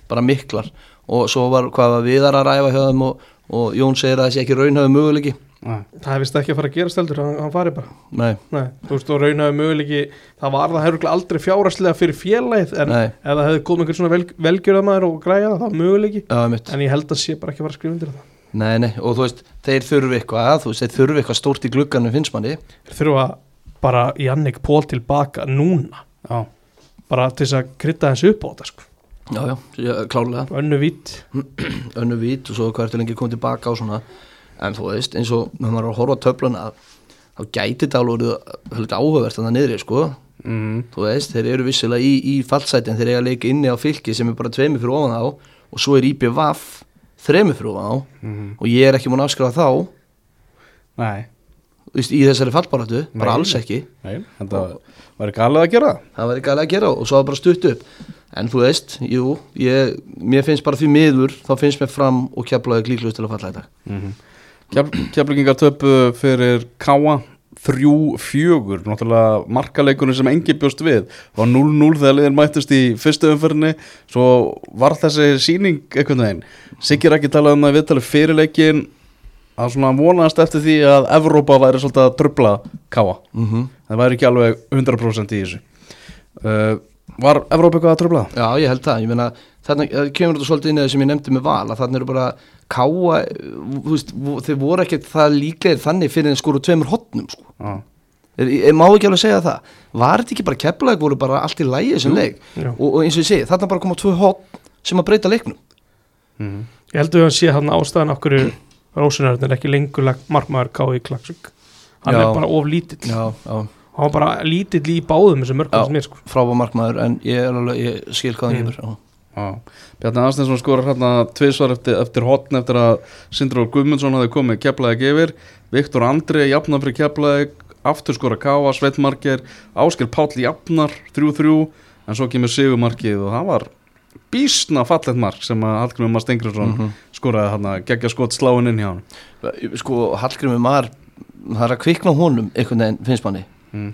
bara miklar. Og svo var hvað var viðar að ræfa hjá þeim og, og Jón segir að þessi ekki raunhafi möguleiki. Það vist ekki að fara að gera steldur hann, hann fari bara. Nei, Nei, þú veist, og raunhafi möguleiki það var það hefur aldrei fjáraslega fyrir félagið en nei, ef það hefði komið einhver svona vel, velgjörðamaður og græja það, þá möguleiki. En ég held að sé bara ekki að fara að skrifa undir það Nei, nei, og þú veist, þeir þurfi eitthvað þú veist, þeir þurfi eitthvað stórt í glugganum finnst manni. Þeir þurfa bara Jannik Pól tilbaka núna. Já, bara til þess að krydda þessu upp á þetta sko. já, já, já, klárlega. Önnu vitt <clears throat> önnu vít og svo hvað ertu lengi komið tilbaka og svona. En þú veist, eins og maður er að horfa á töfluna þá gæti þetta alveg áhugavert þannig niðri, sko. Mm. þú veist, þeir eru vissilega í, í fallsætin þeir eiga að leika inni á fylki sem er bara tveimur fyrir ofan á og svo er IPVAF ofan á. Mhm. og ég er ekki múin að afskrifa þá. Nei, þú veist, í þessari fallbaratu, bara alls ekki. Nei, þetta væri galið að gera. Það væri gæli að gera og svo bara stutt upp. En þú veist, jú, ég, mér finnst bara því miður, þá finnst mér fram og keflaði glíklust til að falla dag. Mm Keflingingar töpu fyrir Káa þrjú fjögur náttúrulega markaleikunum sem engi bjóst við var 0-0 þegar liðin mættust í fyrstu umferðinni svo var þessi síning einhvern veginn. Siggi ekki talað um það í viðtalið fyrir leikin að svona vonast eftir því að Evrópa væri svolítið að trubla Káa mm -hmm. það væri ekki alveg 100% í þessu. Uh, Var Evrópa eitthvað að það? Já, ég held það, ég meina þarna kemur þetta svolítið inn í það sem ég nefndi með val að þarna eru bara káa þú veist, þeir voru ekkert það líklegir þannig fyrir en skoru tveimur hotnum sko. Já, ég, ég má ekki alveg segja það var þetta ekki bara keflaðið voru bara allt í lægi sem leik og, og eins og ég segi, þarna bara koma tvö hotn sem að breyta leiknum mm. ég heldur að hann sé hann ástæðan okkur Rósunarðin er ekki lengur lagt markmaður K.I. Klagsvík hann Já. er bara of lítill Já, já, hann var bara lítill í báðum þessum mörgum sem er sko. frábá markmaður en ég, er alveg, ég skil hvað hann Mm. gefur Bjarni Aðstensson skorar hérna tvisvar eftir, eftir hotn eftir að Sindri og Guðmundsson hafði komið keflaðið gefir Viktor Andri jafnar fyrir keflaðið aftur skora Káa, Sveitmarker Áskil Páll jafnar 3-3 en svo kemur Sigurmarkið og það var bísna fallet mark sem að Hallgrimur Mar Stengriðsson Mhm. skoraði hérna geggja skot sláin inn hjá hann sko, Hallgrimur Mar það er að kvikna honum einhvern veginn finnst manni mm.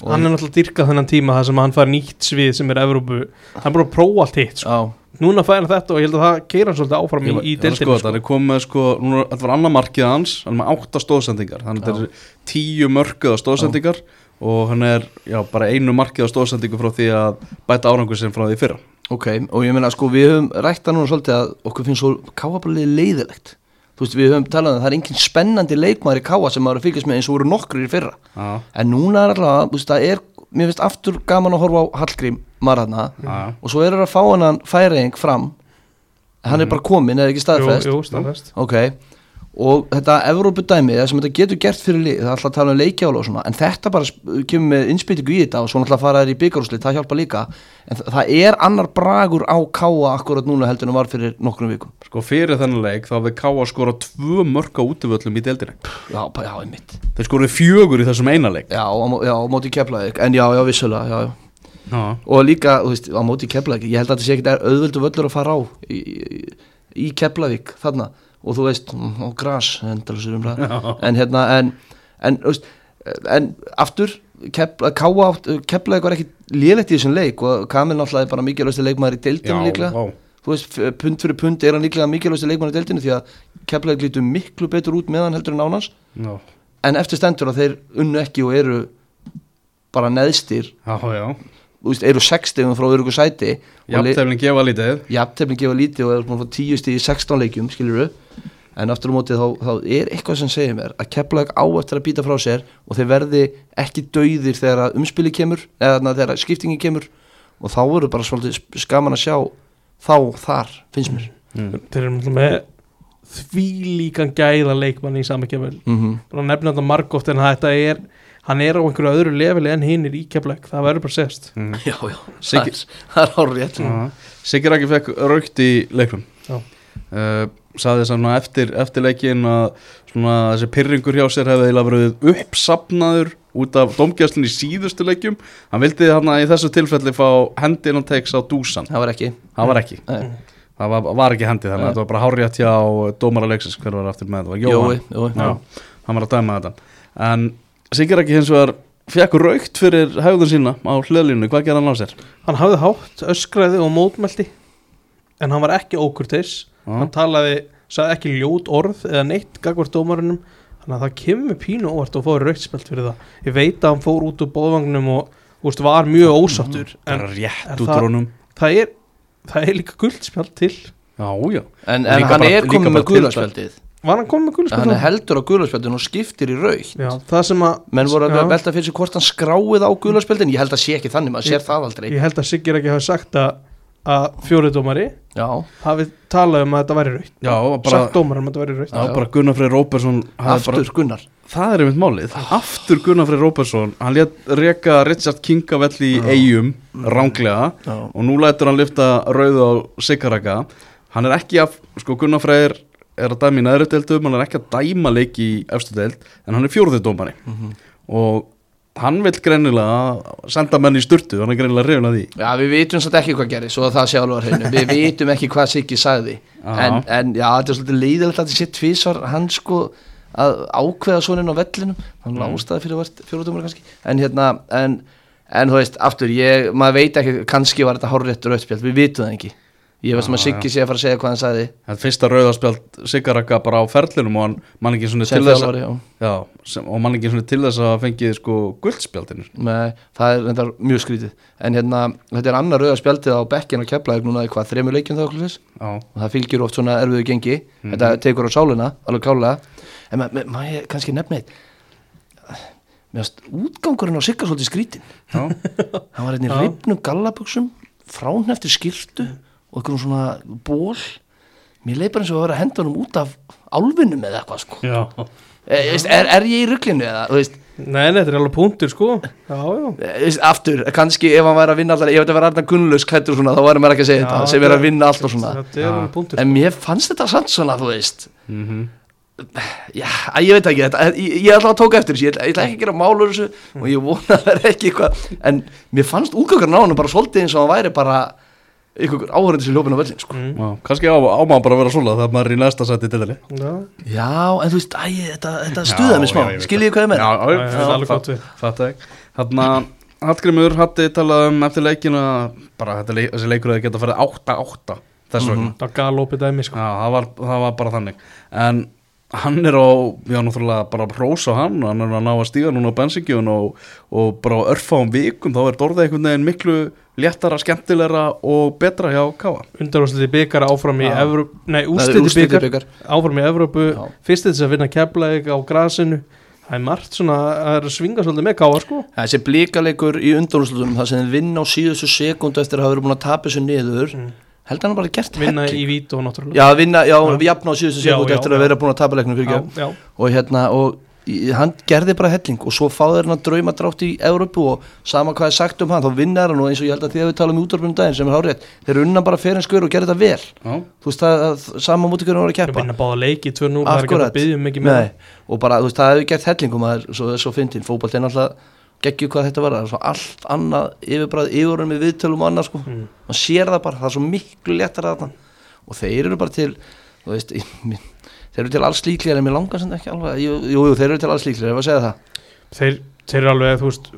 Hann er náttúrulega dyrkað þennan tíma þar sem hann fær nýtt svið sem er Evrópu. Hann er bara að prófa allt hitt sko. Já, núna fær hann þetta og ég held að það keira hann svolítið áfram í, í Það er sko, það er komið með sko, núna, þetta var annar markið hans, hann er með átta stóðsendingar, þannig að þetta er tíu mörkuða stóðsendingar og hann er já, bara einu markið á stóðsendingu frá því að bæta árangur sem frá því fyrra. ok, og ég meina sko við höfum rætta núna svolítið að okkur finnst svo káabalið leiðilegt þú veist við höfum talað um að það er engin spennandi leikmaður í káa sem maður að fylgjast með eins og voru nokkur í fyrra. Já, en núna er alltaf, þú veist það er mér finnst aftur gaman að horfa á Hallgrím Marðarna já, og svo er það að fá hann færiðing fram. Hann er bara komin, er ekki staðfest? Jú, jú, staðfest. Ok, og þetta Evrópudæmi, það sem þetta getur gert fyrir lið það er alltaf að tala um leikjála og svona en þetta bara kemur með innspýtingu í þetta og svo náttúrulega fara þær í byggarúslit, það hjálpa líka en þa- það er annar bragur á káa akkurat núna heldur en var fyrir nokkrum vikum sko fyrir þennan leik þá við ká að skora tvö mörk á útivöllum í deildinni. já, já, einmitt Þeir skoruðu fjögur í þessum eina leik. já, já, móti keflaðik, en já, já, vissulega já, já. Já, og líka, þú veist, á móti keflaðik ég held að þetta sé ekkert auðvöldu völlur að fara á í, í, í keflaðik, þarna og þú veist, og Já. en hérna en, en, veist, en aftur keflaðik var ekki lélegt í þessum leik og Kamil náttúrulega er bara mikilvægstu leikmaður í deildinu líklega. þú veist, pund fyrir pund er hann líklega mikilvægstu leikmaður í deildinu því að keflaðik lítur miklu betur út meðan heldur en ánans Já, en eftir stendur að þeir unnu ekki og eru bara neðstir. Já, já. Veist, eru 6 stegum frá örugu sæti Jafntefling gefa lítið. jafntefni gefa lítið og er búin að fá 10 stig í 16 leikjum, skilur en aftur á móti þá, þá er eitthvað sem segir mér að Keflavík á eftir að býta frá sér og þeir verði ekki dauðir þegar umspili kemur eða na, þegar skiptingi kemur og þá verður bara svolítið skaman að sjá þá þar, finnst mér Mm. þeir eru með því líkan gæða leikmann í sami kemur mm -hmm. bara nefna þetta margótt en þetta er hann er á einhverju öðru leveli en hinnir í keflæk það verður bara sést. Mm. Já, já, Siggi- það er, er hár rétt Já. Siggi Raki fekk raukt í leiknum. Já. uh, Saði þess að eftir, eftir leikin að svona, þessi pyrringur hjá sér hefði eiginlega verið uppsapnaður út af domgjastlinn í síðustu leikjum. Hann vildi þarna í þessu tilfelli fá hendin og teiks á dúsan. Það var ekki. Það var ekki, Nei. það var, var ekki hendi þannig. Að þetta var bara hárjætt hjá dómara leiksins. Hver var aftur með þetta, var Jói, Jói, Já, hann var að dæma þetta. En Siggi Raki hins vegar fekk raukt fyrir hegðun sína á hliðlínu, hvað gerði hann á sér? hann hafði hátt, öskraði og mótmælti en hann var ekki ókurteis. Já. hann talaði, sagði ekki ljót orð eða neitt gagvart dómarunum þannig að það kemur pínu óvart og fóður rautspelt fyrir það. Ég veit að hann fór út úr bóðvagnum og úst, var mjög ósáttur en rétt er út það- það er, það er líka guldspjald til. Já, já. En, en líka hann bara- er líka komið með guðlarspjaldið var hann komið með guldspjald hann er heldur á guðlarspjaldinu og skiptir í raukt Já, það sem að menn voru að velta fyrir sig hvort hann skráið á guðlarspjaldinu ég held að sé ekki þannig, maður sér það aldrei. ég held að Siggir ekki hafa sagt að að fjóriðdómari Já, hafi talað um að þetta væri raukt Já, bara, sagt dómar um að þetta væri raukt já, bara Gunnar Freyr Róbersson hafði aftur bara, Gunnar. Það er einmitt málið. Aftur Gunnar Freyr Róbersson Hann létt reka Richard King af vell í eigum Ránglega Já. Og nú lætur hann lyfta rauðu á Sigaraka Hann er ekki að Sko Gunnar Freyr er að dæma í neðri deildum Hann er ekki að dæma leik í efstu deild En hann er fjórðið dómari. Og hann vill greinilega Senda menn í sturtu Hann er greinilega reyfin að því. Já, við vitum svolítið ekki hvað gerir, svo að það sé alveg að hreinu Við <laughs> vitum ekki hvað Siggi sagði. En, en já, þetta er svolítið leiðilegt að þetta sé tvísvar hann sko að ákveða svona inn á vellinum. Hann mm. ástæði fyrir fjóruðumur kannski. En hérna, en, en þú veist aftur, ég, maður veit ekki, kannski var þetta hárréttur auðspjald, við vitum það ekki ég veist Já, maður Siggi sé að fara að segja hvað hann sagði. Það er fyrsta rauðarspjald Sigaraka bara á ferlinum og hann mann ekki svona sem til þess að já. Já, sem, og mann ekki svona til þess að fengið sko guldspjaldinir Nei, það er reyndar mjög skrítið. En hérna, þetta er annar rauða spjaldið á bekkin að kepla núna í hvað, þremur leikjum þá og það fylgir oft svona erfiðu gengi. Þetta tekur á sálina, alveg klálega. En maður ma, ma, kannski mér finnst útgangurinn á Sigga svolítið skrítin já, hann var hérna í Já. reipnum gallabuxum fráneftir skiltu og eitthvað svona ból mér leið bara eins og að vera að henda honum út af álfinum eða eitthvað sko. Já. e, veist, er, er ég í rugglinu eða nei, nei, þetta er alveg punktur sko. Já, já. E, veist, aftur, kannski ef hann væri að vinna alltaf, ef þetta væri alltaf gunnlaus klættur svona, þá væri maður ekki að segja Já, þetta sem er að vinna allt og svona. er punktur en mér fannst þetta samt svona, þú veist. Mhm. Já, að ég veit ekki þetta, ég, ég ætla að tóka eftir þessu, ég ég ætla ekki að gera málur þessu og ég vona að það er ekki eitthvað. En mér fannst útgöngarinn á hann bara svolítið eins og hann væri bara einhver áhörandi sem ljópin á völlin sko. Mm. Kannski á, á maður bara að vera svona þegar maður er í næsta sæti til þeirri já, Já, en þú veist, æ, þetta, þetta stuða mig smá, skiljið hvað ég með er ekki Þarna, Hallgrimur hatti talað um eftir leikina bara þetta leik, þessi leikur að geta farið 8-8 þess vegna. Það gal opið dæmi sko. Já, það var, það var bara þannig. En hann er á, já, náttúrulega bara prósa hann, hann er að ná að stíga núna á bensingjun og, og bara örfáum vikum þá er Dorðið einhvern veginn miklu léttara, skemmtilegra og betra hjá Káa undarúsliti byggar áfram í Já. Evrópu nei, Það er úrsliti byggar bikar. áfram í Evrópu Já. fyrst til þess að vinna keflaðið á grasinu það er margt svona að er að svinga svolítið með káa sko Þessi blíkaleikur í undanúslutum það sem þeir vinna á síðustu sekundu eftir að hafa verið búin að tapa þessu niður Mm. Held hann bara gert vinna helling. í vít og náttúrulega. Já, vinna, já, Já. jafna á síðustu sekundu já, eftir að já. vera búin að tapa leiknum fyrir já, ekki já, og hérna og í- hann gerði bara helling og svo fáði hann að drauma drátt í Európu og sama hvað er sagt um hann þá vinnar hann og eins og ég held að því að við tala um útvarpunum daginn sem er hárið þeir unna bara fyrir en skör og gerði þetta vel. Já, þú veist það, að, sama múti hvernig hann var að keppa. Vinna báða leiki 2-0 það er ekki að byggja mikið með Nei, og bara þú veist það hefur gert helling og maður svo, svo fyndin fótbolt er náttúrulega geggju hvað þetta var það er svo allt annað yfirbræð yfirunum með viðtölum og annað sko. Mm. man sér það bara, það er svo miklu léttar að þarna. Og þeir eru bara til þú veist, í- mér- þeir eru til alls líklega en mér langar sem ekki alveg, jú, jú, þeir eru til alls líklega ef að segja það, þeir, þeir eru alveg, þú veist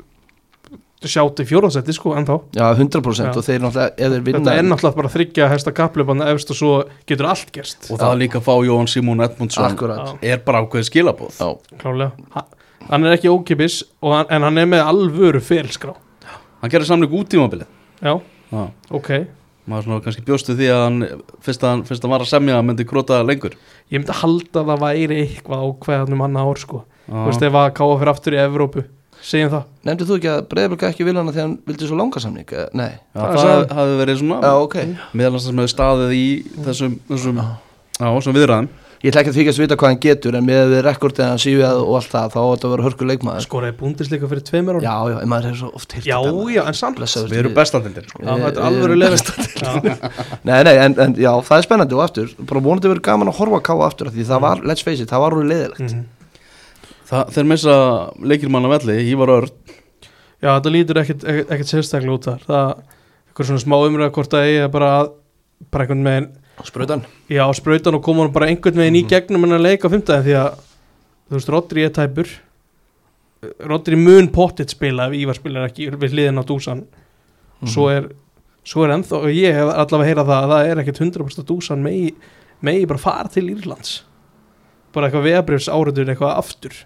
sjátt í fjóraðsetti sko, ennþá. Já 100% Já. og þeir náttúrulega, ef þeir vinna þetta er náttúrulega bara þryggja hesta kaplöfana efst og svo getur allt gerst. Og það líka að fá Jón Simón Edmundsson akkurat, er bara ákveðið skilabóð já, klálega hann er ekki ókipis og hann, en hann er með alvöru felskrá. Hann gerir samling út tímabilið. Já, Já, ok. Maður svona kannski bjóstu því að hann fyrst að hann, fyrst að hann var að semja að myndi króta lengur. Ég myndi að halda að það væri eitthvað ákveðan um hann ár sko. Þú veist ef að káa fyrir aftur í Evrópu segjum það. Nefndir þú ekki að Breiðablika ekki vilja hana þegar hann vildi svo langa samning Eh, nei, Já, Það það hafi verið svona. Já ok. Meðal þess að sem hefur staðið í þessum, þessum, þessum viðræðum ég ætla ekki að þykast vita hvað hann getur en með rekordið hann sífið og allt það þá átt að vera hörku leikmaður. Skoraði búndisleika fyrir tveimur ára já, já, en maður hefur svo oft hýrt já, já, en samt. Við erum bestandildin sko. Já, þetta er við- leðist <laughs> Nei, nei, en, en já, það er spennandi og aftur bara vonandi verið gaman að horfa að káa aftur af því það var, let's face it, það var úr leiðilegt Mhm. Það, þeir missa leikirmann af velli, Ívar Örn. Já, þetta lítur ekkert, ekkert, ekkert sérstaklega út þar. Það er svona að að Sprautan? Já, sprautan og koma hann bara einhvern veginn í gegnum en að leika fimmtæði því að, þú veist, Rodri er tæpur. Rodri mun pottitt spila ef Ívar spilar ekki við hliðin á dúsan. Svo er, svo er ennþá, og ég hef allavega heyrað það að það er ekkert 100% dúsan megi, megi bara fara til Írlands. Bara eitthvað veðabrifs áriður eitthvað aftur.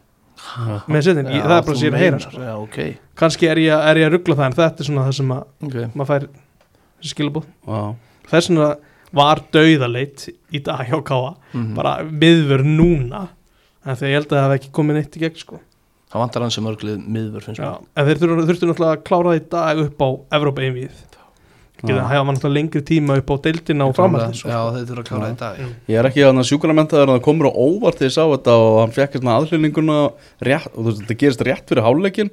Með setin, Já, það er bara sér að heyra sko. Já, ok, kannski er ég, er ég að ruggla það en þetta er svona það sem að ok. maður fær skilabóð Já, þess vegna var dauðaleit í dag hjá Káa Mhm. bara miðvör núna. En þegar ég held að það hef ekki komið neitt í gegn sko. Það vantar hans sem mörglið miðvör finnst Já, mér. en þeir þurftu, þurftu náttúrulega að klára það í dag upp á Evrópa einvið hæfa mann alltaf lengri tíma upp á deildina og framhaldið sko. Já, þeir þurfa að klára í dag Ég er ekki að sjúkramentaður að það komur á óvart þegar ég sá þetta og hann fekk svona aðhlýninguna rétt, og þú veist, þetta gerist rétt fyrir háleikin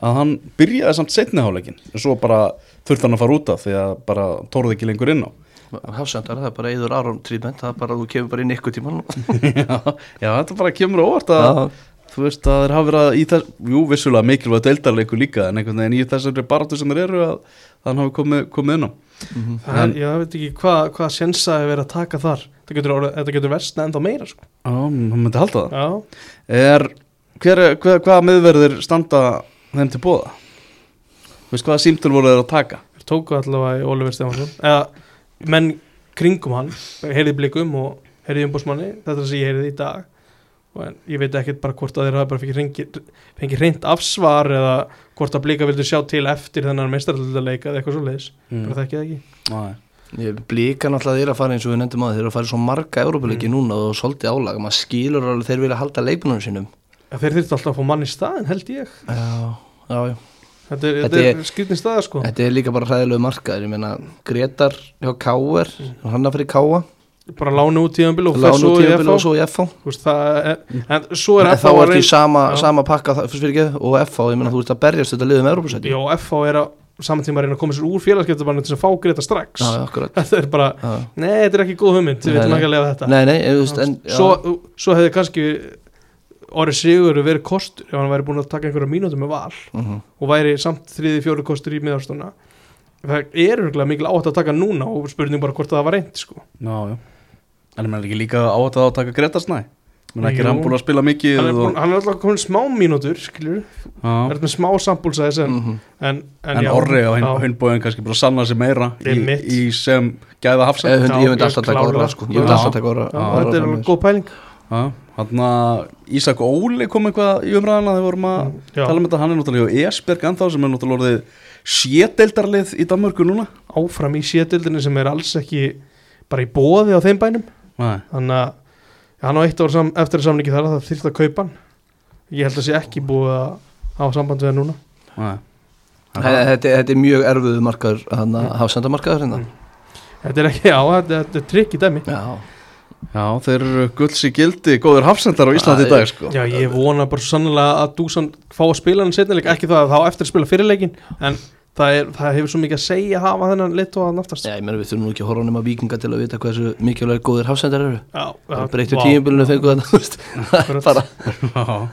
að hann byrjaði samt setni háleikin og svo bara þurfti hann að fara út af því að bara tóruð ekki lengur inn á Hafsendar, það er bara eður árum trítment það er bara, þú kemur bara inn ykkur tíma <laughs> já, já, þetta bara kemur óvart að Já, þú veist að þeir hafa verið að í þess jú, vissulega mikilvæg deildarleiku líka en einhvern veginn í þessari baratu sem þeir eru að hann hafi komið, komið inn á. Það er, ég veit ekki hvað hva sensa er verið að taka þar. Þetta getur, getur versna enda meira sko. Já, hann myndi halda það. Já, er, hver, er- hver, hvaða miðverðir standa þeim til bóða? Þú veist hvaða símtul voru þeir að taka? tóku allavega í Oliver Stefansson eða menn kringum hann heyrði blikum og heyrði umbúsmanni þetta er það sem ég heyrði í dag. Og en ég veit ekkert bara hvort að þeir hafa bara fengið hreint afsvar eða hvort að blika vildu sjá til eftir þennan meistarallega eða eitthvað svo leiðis bara þekkið það ekki. Nei. Ég blíka náttúrulega þeir að fara eins og við nefndum að þeir eru að fara í svo marga Európa-leiki núna og svolítið álag, maður skilur alveg þeir vilja halda leikmunum sínum. En þeir þurftu alltaf að fá mann í staðin held ég. Já, já, já Þetta er, Þetta þetta er- er skritin staða sko. Þetta er líka bara hræðilegu markaður, ég meina Gretar hjá Káer, hann að fyrir Káa bara út og Lánu svo í tímabil og FH svo í FH veist, er, en svo er En þá FH að ertu í sama, pakka og FH, ég meina þú ert að berjast þetta liðum Európa-sæti Já, FH er að saman tíma að reyna að koma sér úr félagskeptabarnu til að fá greita strax. <laughs> Þetta er bara, nei, þetta er ekki góð hugmynd. Við veitum ekki að lega þetta. Veist, svo hefði kannski orðið sigur verið kostur ef hann væri búin að taka einhverja mínútur með val Mhm. og væri samt þriði fjóru kostur í miðarstofna það er örgulega mikil áhætt að taka núna og spurning bara hvort að það var reynd sko. En ég meina ekki líka átt að taka Greta Snæ Menn ekki Jú. er hann búin að spila mikið hann, er og, búin, hann er alltaf komin smá mínútur skilur, já, er með smá sambúlsæðis en, Mhm. en, en, En já, orri á hinnbóðin kannski bara sanna sig meira í, í sem gæða myndi- ég myndi Já, alltaf taka klárlega. orra sko. Orra þetta er alveg góð pæling Þannig að Ísak Óli kom eitthvað í umræðana þegar við vorum að Já. tala um þetta, hann er náttúrulega hjá Esberg anþá sem er náttúrulega orðið sételdarlið í Danmörku núna. Áfram í sétildinni sem er alls ekki bara í bóði á þeim bænum. Nei, þannig að hann á eitt ár sam, eftir að samningi þar að það þyrfti að kaupa hann. Ég held að sé ekki búið að hafa samband við hann núna. Nei. Þe- Þetta þetta er mjög erfuðu markaður hann að hafa senda markaður hérna þetta er ekki, já, þetta, þetta er trikk í dæmi. Já, Já, þeir eru gulls í gildi, góður hafsendar á Íslandi í Það er- dag sko. Já, ég vona bara svo sannlega að Dúsan fá að spila hann setnileik, ekki það að þá eftir að spila fyrirleikin en það, er, það hefur svo mikið að segja að hafa þennan lit og að naftast. Já, ég meina við þurfum nú ekki að horfa nema vikinga til að vita hversu mikilvæg góðir hafsendar eru. Já, bara breyttu tíumbilinu þetta <laughs> þú veist. Akkurat. bara Já.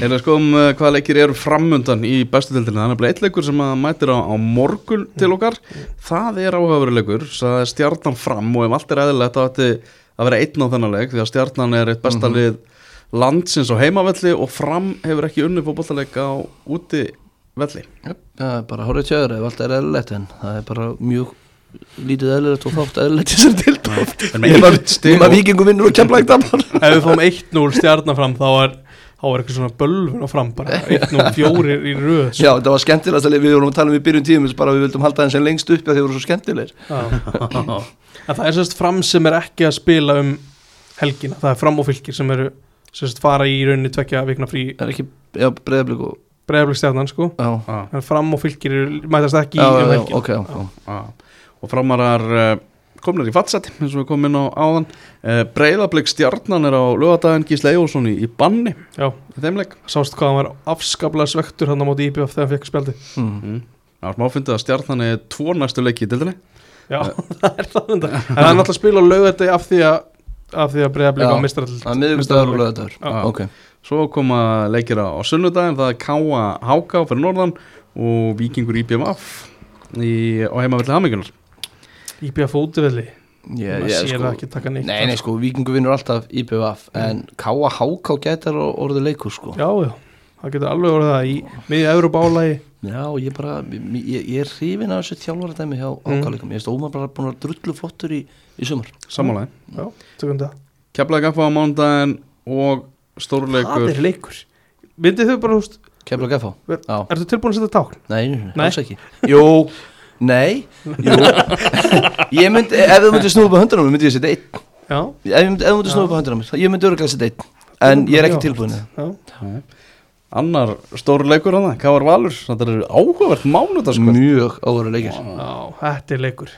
Eða sko um uh, hvaða leikir eru framundan í bestu tildinni, þannig að eitt leikur sem að mætir á, á morgun til okkar. Það er áhafur leikur, það er stjarnan fram og ef allt er eðlilegt þá ætti að vera einn á þennan leik því að stjarnan er eitt besta lið landsins á heimavelli og fram hefur ekki unni fótbollaleik á úti velli. Það er bara horfið tjöður ef allt er eðlilegt en það er bara mjög lítið eðlilegt og þátt eðlilegt í þessari til En með eitt stig Nýma og- vikingum vinnur og kemla ekki tapar. <laughs> Ef við fáum 1-0 stjarnar fram þá er, þá er eitthvað svona bölvun á fram bara. <laughs> 1-0 fjórir í röð. Já, það var skemmtilegast við vorum að tala um í byrjun tímins bara við vildum halda þeim sem lengst upp að þeir voru svo skemmtilegir. Já. <laughs> en það er sérst fram sem er ekki að spila um helgina, það er fram og fylgir sem eru sérst fara í rauninni tvekja vikna frí. Er ekki, já, breyðablík og bregðarblík stjarnan sko. Já, Já, en fram og fylgir eru, mætast ekki já, um helgina. ok, já, já. já. og framarar uh, komnir í fatsæti eins og við komum inn á áðan. Uh, Breiðablik stjarnan er á lögadaginn Gísle Eyjólfsson í, í banni. Já, í þeim leik. Sást hvað hann var afskaplega svektur hann á móti IBF þegar hann fekk spjaldi Mm. mm. Það var smáfyndið að stjarnan er tvo næstu leiki í dildinni Já, <laughs> það er það enda En hann er alltaf að spila á laugardegi af því að af því að bregðarblík Já. á mistralild Það er miðvíkustagur og lögadagur Já. Ok, Svo koma leikir á, sunnudaginn það er Káa Háká fyrir norðan og Víkingur IBMF í, á heimavelli útivelli. Ég, maður ég, sér sko, það ekki taka neitt Nei, nei, sko, vikingu vinnur alltaf IBVF en K.A.H.K. gætar orðið leikur, sko. Já, já, það getur alveg orðið það í miðja Európa-álagi Já, ég bara, ég, ég er hrifin af þessu þjálfaradæmi hjá Mm. ákvæðleikum Ég veist, Ómar bara búin að drullu flottur í, í sumar. Sammálaði Já, tökum það Keflaði gaffa á mánudaginn og Það stórleikur. Er leikur. Myndið þau bara, þú veist, Kefla Geffá Ver- Já, ertu tilbúin að setja tákn? nei, alls ekki. <laughs> Jú, nei, jú. <laughs> Ég myndi, ef þú myndi snúpa höndunum myndi ég setja einn. Já, Ef, ég myndi, ef þú myndi snúpa höndunum ég myndi örgulega setja einn. En ég er ekki tilbúin það. Annar stór leikur hann K.R. Valur, þetta er áhugavert mánudaskvöld Mjög áhverju leikir. Já, þetta er leikur.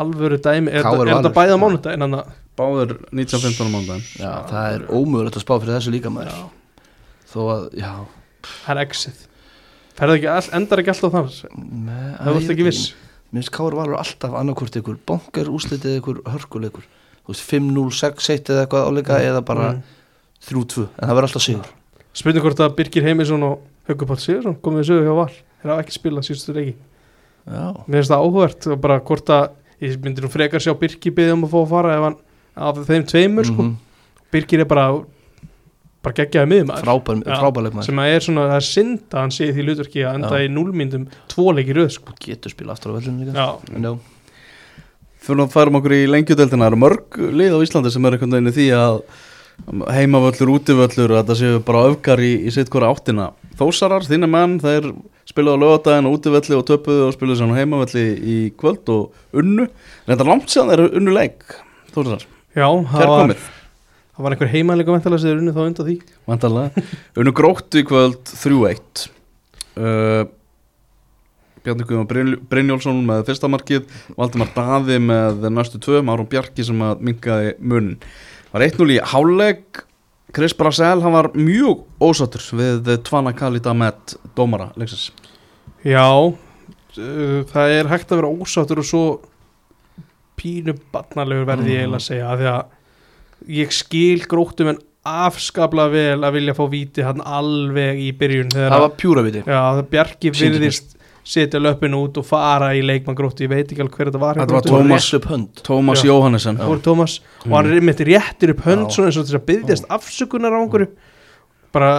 Alvöru dæmi Er, KR er þetta bæða mánudaginn hann að báður 1915 á mánudaginn Já, það er ómögulegt að spá fyrir þessu líka maður. Já, Þó að, já. Það er exit. Ferðu ekki, all, endar ekki alltaf þannig Það varst ekki viss. Mér finnst Káur Valur alltaf annarkvort ykkur Bonkar úslitið ykkur hörkuleikur Þú veist 5-0, 6-1 eða eitthvað áleika Eða bara Mm. 3-2 En það verður alltaf sigur Spurning hvort að Birgir Heimisson og Haukur Páll Sigursson komið í sögu hjá Val. Þeir hafa ekki spilað síðustu leiki. Já, Mér finnst það áhugavert og bara hvort að ég myndi nú frekar sjá Birgir byggja um að fá að fara ef hann af þeim tveimur sko. mhm. Birgir er bara bara geggjaði frábær leikmaður. Sem að er svona, það er synd að hann sé því hlutverki að enda Já. í núlmyndum tvo leiki röð sko. Getur spila aftur á vellinu líka. Fyrir að færum okkur í lengjudeldina Það eru mörg lið á Íslandi sem er einhvern veginn í því að heimavöllur, útivöllur þetta séu bara öfgar í, í sitt hvora áttina. Þósarar, þínna menn, þeir spiluðu á lögadaginn og útivelli og töpuðu og spiluðu svona heimavelli í kvöld og unnu. Þetta er langt séðan þeir eru unnu leik Þósarar, já það, var, komið það var einhver heimanleika væntalega sem þeir unni þá undan því. Vantarlega. unnu gróttu í kvöld 3-1 uh, Bjarni Guðjón Bryn, Brynjólfsson með fyrsta markið Valdimar Daði með næstu tvö Márum Bjarki sem að minkaði munn var 1-0 í háleg Chris Brasel, hann var mjög ósattur við Tvana Kalita með dómara leiksins Já, uh, það er hægt að vera ósáttur og svo pínu barnalegur verði ég Mhm. eiginlega að segja af því að ég skil gróttum en afskaplega vel að vilja fá víti hann alveg í byrjun það að, var pjúra viti já, það mér. virðist setja löpun út og fara í leikmann gróttu, ég veit ekki alveg hver þetta var Þetta var Gróttu. Tómas- Tómas. Jóhannesson. Það Tómas og hann er einmitt réttir upp hönd svona eins og þess að byggjast afsökunar á einhverju. Bara,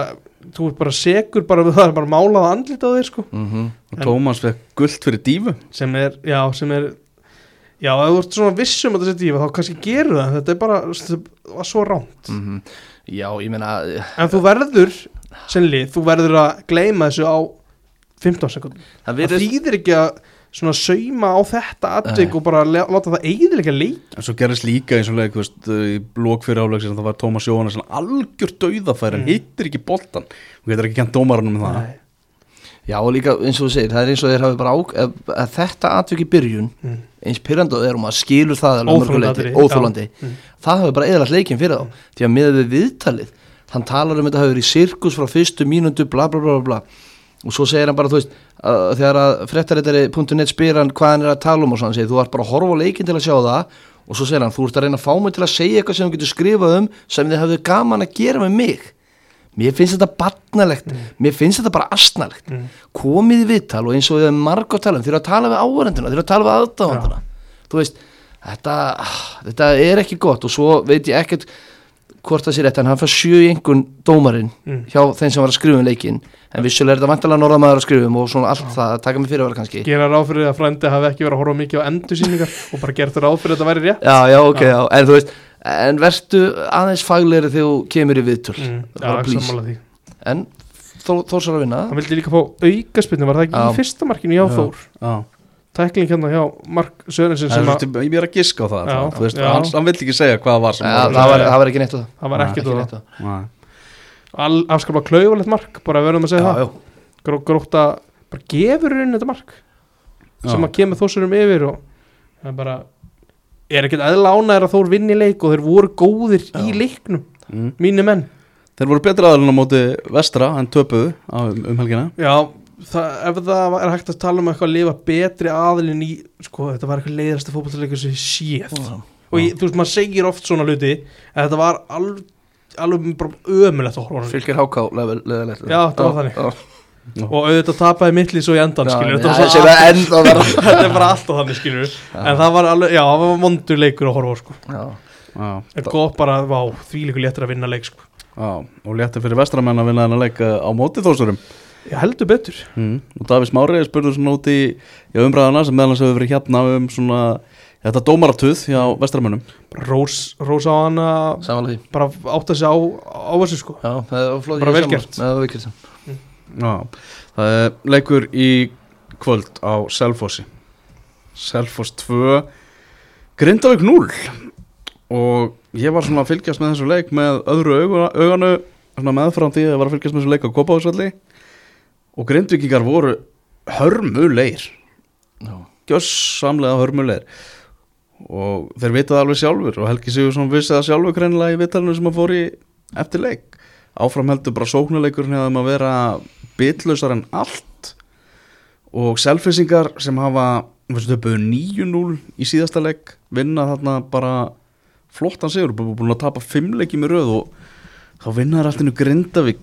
þú ert bara segur bara við <laughs> það er bara málað andlit á þér sko. Mhm. og Tómas fekk gullt fyrir dífu. Sem er, já, sem er já, ef þú ert svona vissum að þetta sé dífa þá kannski gerur það, þetta er bara þetta var svo ránt, Mhm. Já, ég meina en þú verður sem lið, þú verður að gleyma þessu á 15 sekundum Það það þýðir ekki að svona sauma á þetta atvik Nei. og bara láta það eiginlega leik en svo gerist líka eins og leik veist, í blók fyrir áleiksins það var Tómas Jóhannesson algjör dauðafæri, Mm. hittir ekki boltan og getur ekki kent dómaranum með það Nei. Já, og líka eins og þú segir, það er eins og þeir hafi bara á að, að þetta atvik í byrjun Mm. eins pyrrandi og þeir og maður skilur það alveg að já. Mm. það hafi bara eðalagt leikinn fyrir þá því að með við viðtalið hann talar um þetta hafi verið í sirkus frá fyrstu mínútu bla bla bla bla, bla. Og svo segir hann bara þú veist að, þegar að frettaritari.net spyr hann hvað hann er að tala um og svo hann segir þú ert bara að horfa á leikinn til að sjá það. Og svo segir hann þú ert að reyna að fá mig til að segja eitthvað sem þú getur skrifað um sem þið hafðu gaman að gera með mig. Mér finnst þetta barnalegt. Mér finnst þetta bara astnalegt Mm. komið viðtal og eins og þið er marg að tala um þeir eru að tala við áhverjandina, þeir eru að tala við aðdáðandina þú veist, þetta þetta er ekki gott og svo veit ég ekkert hvort það sé rétt en hann fær sjö í einhvern dómarinn Mm. hjá þeim sem var að skrifa um leikinn. En vissulega er þetta vantalega norðamaður að skrifa um og svona allt það, að taka mig fyrir að vera kannski. Gera ráð fyrir að frændi hafi ekki verið að horfa mikið á endursýningar og bara gert ráð fyrir að þetta væri rétt. Já, já, ok, Já. já, en þú veist en vertu aðeins faglegri þegar þú kemur í viðtöl? Mm, já, please. sammála því. En þó, þórsar að vinna? Hann vildi líka fá aukaspilni, var það ekki í fyrsta markinu? Já. Tækling hérna hjá Mark er svolítið, ég er að giska á það Já, það, þú veist, hann, hann vill ekki segja hvað var sem ja, var- það, var, það var ekki neitt á það. Það var ekki neitt afskaplega klaufalegt mark bara verðum að segja já, það. já, Gró, gróta, bara gefur inn þetta mark sem Já. að kemur þósurum yfir og það er bara er ekkert eðla ánæður að Þór vinni leik og þeir voru góðir í leiknum Mm. mínu menn. Þeir voru betri aðalinn á móti vestra en töpuðu á, um helgina. Já, það, ef það er hægt að tala um eitthvað að lifa betri aðilinn í sko, þetta var eitthvað leiðasta fótballleikur sem ég séð. Og ég, þú veist, maður segir oft svona hluti að þetta var alveg, alveg bara ömulegt að horfa á hann. fylgir háká leðilegt Já, það var þannig. og auðvitað tapaði mittlið svo í endan þetta, var enda þar. <laughs> Þetta er bara alltaf þannig skilur en það var alveg, já, það var mondur leikur að horfa á sko. en gott bara, því líkur léttur að vinna leik sko. já, og létti fyrir vestramenn að vinna þennan leik uh, á móti þósurum ég heldur betur. Mm. og Davís Mári spurður svona út í já, umræðana sem meðal hans hefur verið hérna um svona þetta dómaratuð hjá vestramennum bara rós, rós á hana bara átta sig á, á þessu sko. Já, Bara ég vel sammála. gert. það Já, er leikur í kvöld á Selfossi. Selfoss 2 Grindavík 0 og ég var svona að fylgjast með þessu leik með öðru augu, auganu svona meðfram því að var að fylgjast með þessu leik á Kópáðsvalli og grindvikingar voru hörmulegir. Já. gjössamlega hörmulegir. Og þeir vitaði alveg sjálfur og Helgi Sigursson vissi það sjálfur greinilega í vitalinu sem að fór í eftir leik. Áfram heldur bara sóknuleikurinn hefðum að vera bitlausar en allt. Og selfisingar sem hafa töpuðu 9-0 í síðasta leik vinna þarna bara flottan sigur, bú- búin að tapa 5 leiki með röð og þá vinna þær alltaf Grindavík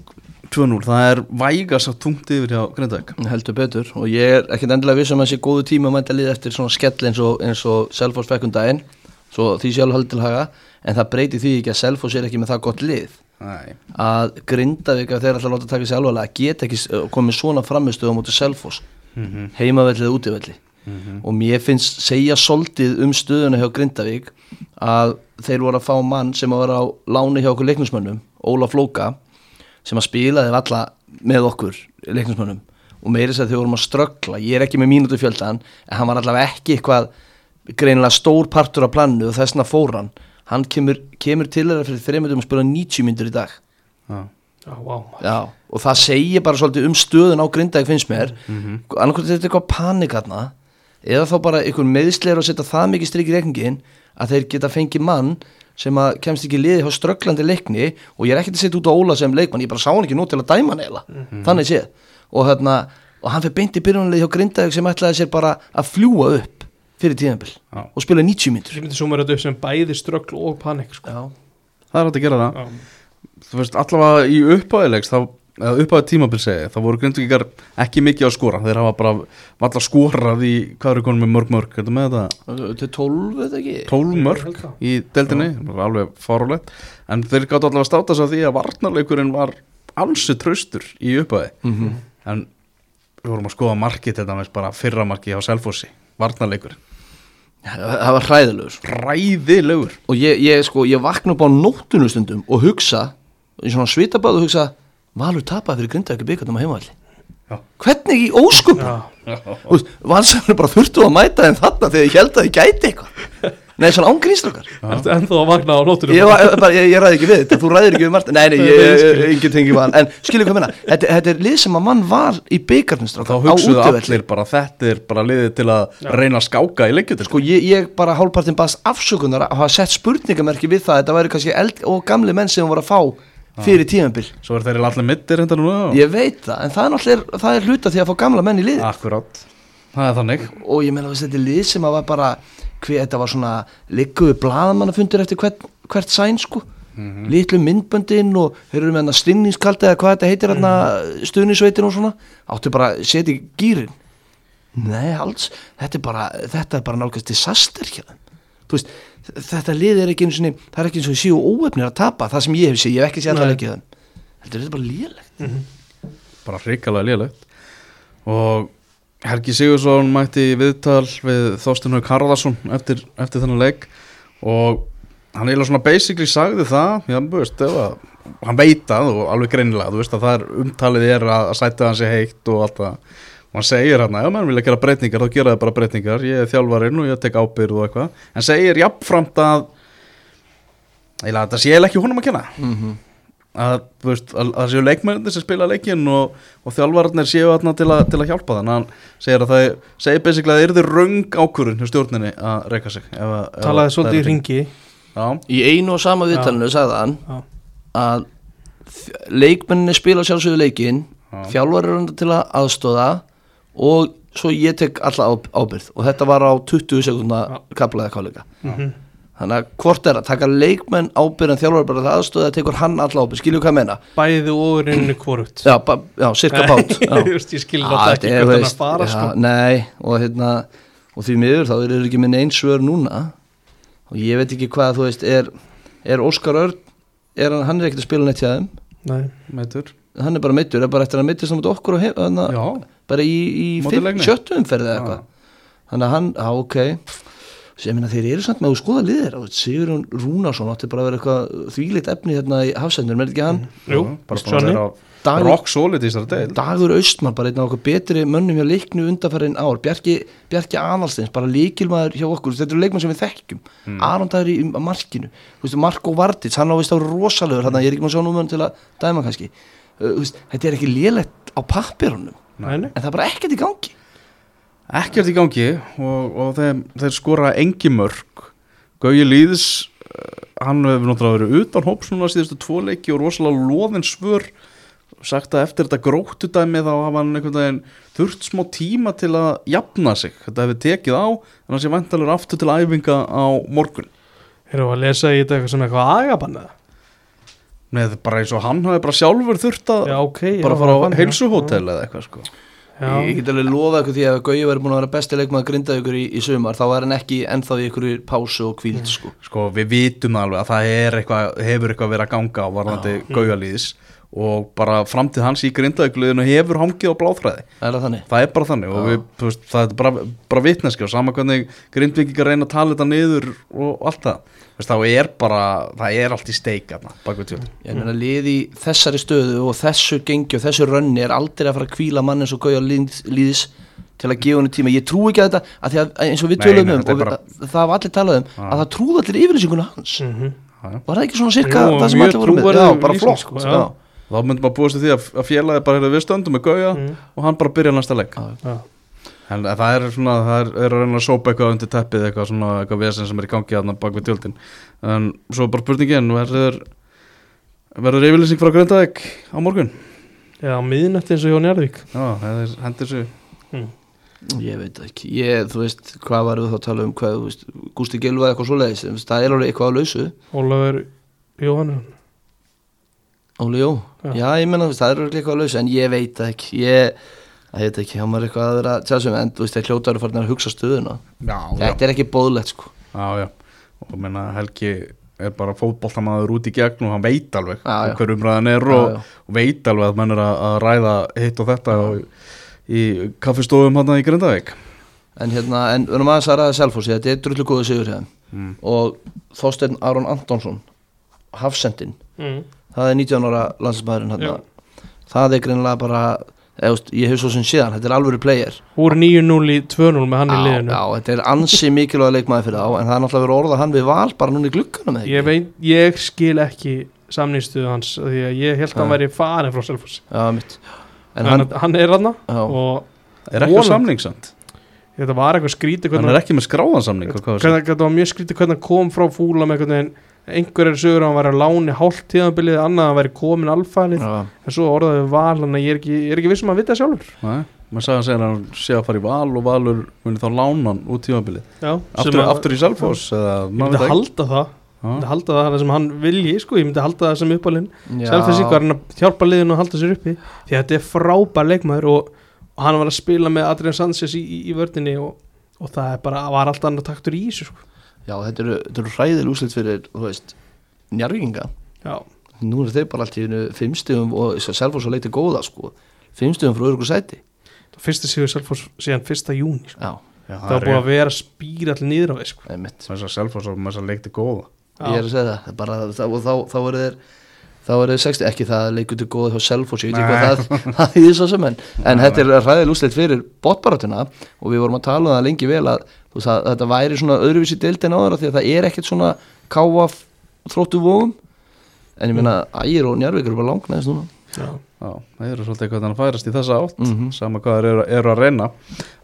2-0, það er vægast að tungt yfir hjá Grindavík. Heldur betur. Og ég er ekkert endilega viss um að þessi góðu tíma mæta lið eftir svona skell eins og, og Selfoss fekkum daginn. Svo því sjálf heldur til haga. En það breyti því ekki að Selfoss er ekki með það gott lið. Nei, að Grindavík ef þeir að láta taka sér alvarlega geta ekki s- komið svona framistuð á móti Selfoss. Mhm. heimavelli eða útivelli. Og mér finnst segja soldið um stöðuna hjá Grindavík að þeir voru að fá mann sem að vera á láni hjá okkur leiknismönnum Ólaf Flóka sem að spilaði valla með okkur leiknismönnum. Og meiri þess að þau vorum að ströggla ég er ekki með mínútu fjöldan en hann var allavega ekki eitthvað greinilega stór partur af plannu og þessna fór hann. Hann kemur, kemur til þeirra fyrir þreymundum að spila 90 myndur í dag. Já, Já, vá Já, og það segir bara svolítið um stöðun á Grindavík finnst mér. Mm. -hmm. annarkvæmt þetta er eitthvað panik þarna eða þá bara einhver meðsleir og setja það mikið strik í reikningin að þeir geta fengið mann sem að kemst ekki liði hjá strögglandi leikni og ég er ekkert að setja út á Óla sem leikmann ég bara sá hann ekki nú til að dæma hann eila þannig séð. Og, hérna, og hann fyrir beint í byrjunarlið hjá Grindavík sem ætlaði sér bara að fljúa upp fyrir tíðanbill og spila 90 myndur Ég myndi suma þetta upp sem bæði ströggl og panik sko. Já, það er hægt að gera það. Já. þú veist, allavega í upphæðilegs þá, eða upphæði tímabil segi, þá voru grindvíkar ekki mikið að skora, þeir hafa bara valla skorað í, hvað eru konum með mörg mörg þetta með þetta, til 12 eða ekki? 12 Ég mörg það. í deildinni, alveg fárulegt en þeir gátt allavega státa sig af því að varnarleikurinn var ansi traustur í upphæði, mm en við vorum að skoða markið til dæmis bara fyrra markið á Selfossi, varnarleikurinn. Það var hræðilegur sko. ræðilegur og ég, ég, sko, ég vakna upp á nóttunum stundum og hugsa, í svona svitabáð og hugsa, Valur tapaði fyrir Grindavík í byggarnum á heimavalli Já. hvernig í óskum Já, valsarinn bara þurftu að mæta en þarna þegar ég held að ég gæti eitthvað. Nei, svona ángrínslokkar Ertu ennþá að vakna á nóttunum? Ég, var- bara, ég, ég ræði ekki við þetta, þú ræðir ekki við Martin nei, nei, ég, engin tengi var en skilur hvað minna, þetta, þetta er lið sem að mann var í byggarnum þá strákar, á hugsuðu útivelli. allir bara þetta er bara liðið til að reyna að skáka í leikjutil sko ég, ég bara hálfpartin baðast afsökunar að hafa sett spurningamerki við það að þetta væri kannski eld og gamli menn sem voru að fá fyrir tímabil. Svo er þeir allir mittir enda núna ég veit það, en það er náttúrulega það er hluta því að fá gamla menn í lið akkurát, það er þannig. Og ég meina veist, þetta er lið sem að var bara hver, þetta var svona ligguðu bladamannafundir eftir hvert, hvert sæn sko. Litlu myndböndin og þeir eru með hann stinningskaldi eða hvað þetta heitir hann stuðnisveitin og svona. Áttu bara að setja í gýrin nei alls, þetta er bara bara nálgast disaster þú veist, þetta lið er ekki eins og það er ekki eins og séu óöfnir að tapa það sem ég hef séð, ég hef ekki Nei. alltaf ekki þeim þetta er bara lélegt? Bara hrikalega lélegt. Og Helgi Sigursson mætti viðtal við Þorstinu Karðarsson eftir, eftir þennan leik. Og hann eiginlega svona basically sagði það já, þú veist, ef að, hann veit það og alveg greinilega, þú veist að það er umtalið er að, að sæta hans í heitt og allt það og hann segir hann að ef mann vilja gera breytingar þá gera það bara breytingar, ég er þjálfarinn og ég tek ábyrð og eitthvað, en segir jafnframt að eiginlega þetta sé ekki honum að kenna. Mm -hmm. að, þú veist, að, að séu leikmennir sem spila leikin og, og þjálfarnir séu þarna til, að- til að hjálpa þannig hann segir að það segir basically að það yrði röng ákurinn hjá stjórninni að reyka sig ef, ef Talaði að- svolítið í það er- ringi Já, í einu og sama viðtalinu sagði hann Já. að leikmenninni spila sjálfsögðu leikin Já. þjálfar er undir til að aðstóða og svo ég tek alla á, ábyrð og þetta var á 20 sekundna kaplaði káleika Mhm. þannig að hvort er að taka leikmenn ábyrð en þjálfar bara það aðstóða tekur hann alla ábyrð, skilju hvað ég meina? Bæði og rauninni hvorugt. Já, já cirka bát. <laughs> Já. Þú veist, Ég skil Já, þetta þetta ekki er, hvert hann veist, að fara já, sko. Nei, og hérna og því miður þá eru ekki minn eins svör núna. Og ég veit ekki hvað þú veist er, er Óskar Örn er hann, hann er ekkert að spila neitt hjá þeim? Nei. meitur hann er bara meittur, er bara eftir að á móti okkur og Já, bara í, í sjöttu umferði eða Já. eitthvað. Þannig að hann, já ok. Sem minna þeir eru samt með að skoða liðir Sigurjón Rúnarsson átti bara að vera eitthvað þvíleitt efni hérna í hafsendur, með ekki hann? Jú, bara Johnny. að vera Dagur- rock solid í þessari deil Dagur Austmann, bara einn af okkur betri mönnum hjá leiknu undanfærin ár. Bjarki, Bjarki Analsteins, bara líkilmaður hjá okkur. Þetta eru leikmenn sem við þekkjum. Mm. Aron Dagur í markinu, þú veist, Marko Vardits hann ávist á þannig að ég er ekki maður að sjá númörn til að dæma kannski. Uh, þú veist, þetta er ekki lélegt á nei. En það er bara ekkert í gangi. Ekkert í gangi og, og þeir, þeir skora engi mörg Gauji Lýðis eh, hann hefur náttúrulega verið utan hóps núna síðustu tvo leiki og rosalega loðin svör. Sagt að eftir þetta gróttudæmi þá hafa hann einhvern veginn þurft smá tíma til að jafna sig. Þetta hefur tekið á en hann sé vantalur aftur til æfinga á morgun. Erum við að lesa í þetta eitthvað sem eitthvað agabann eða? Nei, það er bara eins og hann hafi bara sjálfur þurft að Já, ok bara já, fara á heilsuhótel eða eitthvað sko. Já, ég get alveg lofa ykkur því að Gauji verið búin að vera besti leikmaður grinda ykkur í, í sumar þá er hann ekki ennþá í ykkur pásu og kvíld sko. sko við vitum alveg að það er eitthvað, hefur eitthvað verið að ganga á varðandi gaujalíðis og bara framtíð hans í grindaugluðinu hefur hangið á bláþræði er það þannig? það er bara þannig og við, veist, það er bara, bara vitneski og sama hvernig grindvíkika reyna að tala þetta niður og allt það veist, þá er bara, það er allt í steik bak við tjóðin Ég meina lið í þessari stöðu og þessu gengi og þessu rönni er aldrei að fara að kvíla mann eins og Gauja Líðis til að gefa henni tíma. Ég trú ekki að þetta að því að eins og við tölum nei, um er og bara- það var allir talað um að það trúði allir yfirlýsinguna hans. Mhm. Var það ekki svona cirka Jú, það sem allir voru með? Já, bara flott. sko, já. já. Þá myndum maður búast því að, að félagi bara hefur við stöndum með gauja Mm. og hann bara byrja næsta leik Já. en það er svona, það er, er að reyna að sópa eitthvað undir teppið eitthvað svona, eitthvað vesen sem er í gangi aðna bak við tjöldin en svo bara spurningin verður verður yfirlýsing frá Grindavík á morgun Já, miðnætti eins og hjá Njarðvík já, það hendur sér Ég veit ekki. Ég, þú veist, hvað varum við þá að tala um hvað, þú veist, Gústi Gilva eitthvað svoleiðis. Það er alveg eitthvað á lausu. Ólafur Jóhannesson Óli, jú. Já. Já, ég menna, það er alveg eitthvað á lausu en ég veit það ekki. Ég, það heit ekki, hann var eitthvað að vera að tjá sig um en þú veist, þeir hljótaður farin að hugsa stöðuna. já, Þetta er ekki bóðlegt, sko. já, já og menna Helgi er bara fótboltamaður út í gegn og hann veit alveg Já, já. hver umræðan er Já, og, já. og veit alveg að menn er að, að ræða hitt og þetta og, í kaffistofum hann í Grindavík En hérna, en við erum aðeins að ræða Selfossi, þetta er drullu góðu sigur hérna. mm. Og Þorsteinn Aron Antonsson, Hafsendin, mm. Það er 19 ára landsinsmaðurinn Já. hérna. Það er greinilega bara, veist, ég hef svo sem síðan, þetta er alvöru player. Úr 9-0 í 2-0 með hann í liðinu Já, þetta er ansi mikilvæg leikmaði fyrir þá, en það er náttúrulega verið orðað hann við val bara núna í glugganum eða ég, ekki. veit, ég skil ekki samnýstuðu hans því að ég held að hann væri farin frá Selfoss Já, mitt. En en hann, hann, hann er hann og er ekki á Vonandi. samningssand þetta var eitthvað skrítið hann er ekki með skráðan samning hvað var það? hvernig, þetta var mjög skrítið hvernig hann kom frá fúla með einhvern veginn einhver er sögur að hann væri að láni hálft tíðanbilið annað að hann væri komin alfælið já, en svo orðaði val hann að ég er ekki, er ekki vissum að vita sjálfur Nei, maður sagði að segja að hann sé að fara í val og valur muni þá lána hann út tímabilið Já, aftur, að- aftur í Selfoss eða ég myndi ekki. halda það ég myndi Já. halda það sem hann vilji sko, ég myndi halda það sem uppalinn já. Selfossi var hann að hjálpa liðinu að halda sér uppi því að þetta er frábær leikmaður og, og hann var að spila með Adrian Sanchez í, í, í vördinni og, og það bara, var allt annað taktur í þessu sko. Já, þetta eru, þetta eru hræðil úslit fyrir, þú veist, njarvíkinga. Já, Nú er þeir bara allt í hennu fimmstegum og Selfoss að leiti góða, sko. Fimmstegum frá örugu sæti. það fyrsta sigur Selfoss síðan fyrsta júni sko. Já, Já, það var búið að vera að spýra allir niður á því sko. Selfoss og að leikti góða Ég er að segja það, það er bara, þá, og þá, þá eru þeir, þá eru þeir 60, ekki það að leikur til góða hjá Selfoss, ég veit ekki hvað það, <laughs> það er svo sem en, en Nei, þetta er hræðil úslit fyrir botbaratuna og við vorum að tala um það lengi vel að, þú veist, að þetta væri svona öðruvísi deildin áður af því að það er ekkert svona káfa þróttu vógum en ég meina ægir og njárvík eru bara langnaðist núna Já. Já, það eru svolítið eitthvað þannig að færast í þessa átt Mhm. sama hvað þeir eru, eru að reyna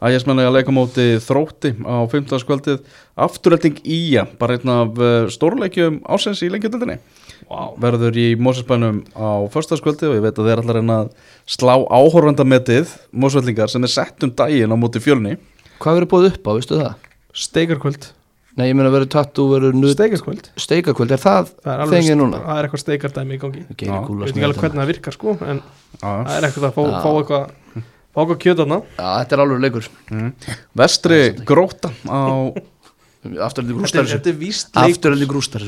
Ægismenni að leika á móti þrótti á 15. skvöldið afturölding Ía, bara einn af uh, stórleikjum ásens í lengjadöldinni Vá. verður í Mósesbænum á förstaskvöldið og ég veit að þeir að reyna að slá áhorfandametið Mósvellingar sem er sett um daginn á móti fjölni. Hvað verður búið upp á, veistu það? Steikarkvöld. Nei, ég meina verður tattu, verður nudd Steikarkvöld? Steikakvöld, er það Það er alveg fengið núna? Það er eitthvað steikardæmi í gangi. Ég veit ekki alveg hvernig það virkar sko En Já, það er eitthvað að fá, fá eitthvað Fá eitthvað kjötarna Já, þetta er alveg leikur. Mm. Vestri gróta á Afturölding er, rústar er Afturölding rústar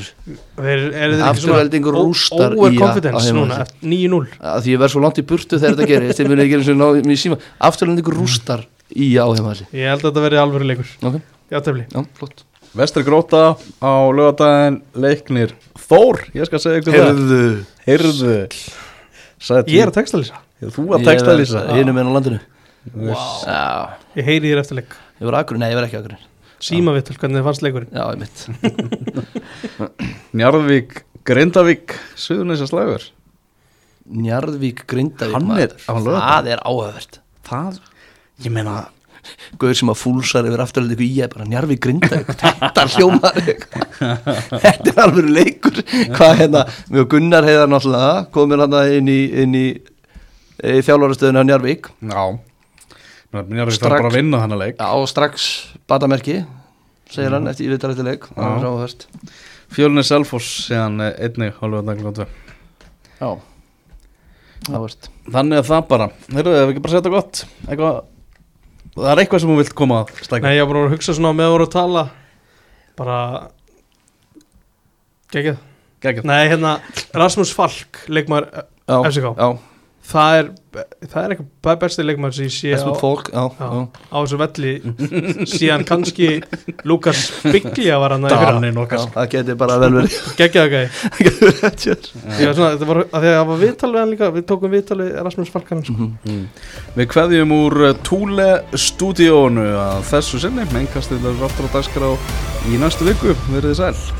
Afturölding rústar Over í- á confidence heimavelli. núna eftir 9-0 Því ég verð svo langt í burtu þegar þetta gerir Þeir munið ekki eins og ná mér í síma. Afturölding rústar í áheimalli Ég held að þetta verði alvöru leikur. Ok, Já, tefli já, flott. Vestri gróta á lögadaginn leiknir Þór, ég skal segja ykkur Heyrðu. Það Heyrðu Ég er að textalýsa. Þú að texta lýsa Hinum einn á landinu. Wow. Já. Ég heyri þér eftir leik. Ég var akkur, nei ég var ekki akkur Síma við hvernig þið fannst leikurinn. Já, ég mitt <laughs> Njarðvík, Grindavík, Suðunisja slagur. Njarðvík Grindavík er. Það er áhugavert. Það, ég meina Gauður sem að fúlsar yfir afturlega ykkur í ég bara Njarðvík Grindavík Þetta hljómar Þetta er alveg leikur. Hvað hérna, mjög Gunnar heiðar náttúrulega komið hann inn í, inn í, í þjálfarastöðinu á Njarðvík. Já Njarðvík Strax. þarf bara að vinna þannig leik. Já, og strax batamerki segir hann eftir yfirtal eftir leik. Það er Já. áhugavert. Fjölunni Selfoss síðan eh, einnig hálfum Já, áhugavert. Þannig að það bara, heyrðu, ef við ekki bara setja gott eitthvað, Það er eitthvað sem hún vilt koma að stækja Nei, ég var bara að hugsa svona með að voru að tala. Bara Gægjum Nei, hérna Rasmus Falk Leikmaður Já, FCK. já, Það er Það er eitthvað besti leikmaður sem ég sé á, Fólk Já. já, á þessu velli Síðan kannski Lukas Bygglia var hann það geti bara vel verið. Gekkjaðu gæði <laughs> Það var svona, þetta var að því að það var viðtal við hann líka Við tókum viðtal við Rasmus Falkan sko. Mm. Við kveðjum úr eh, Túle stúdíónu að þessu sinni, mennkastið er aftur á dagskrá í næstu viku, verið þið sæl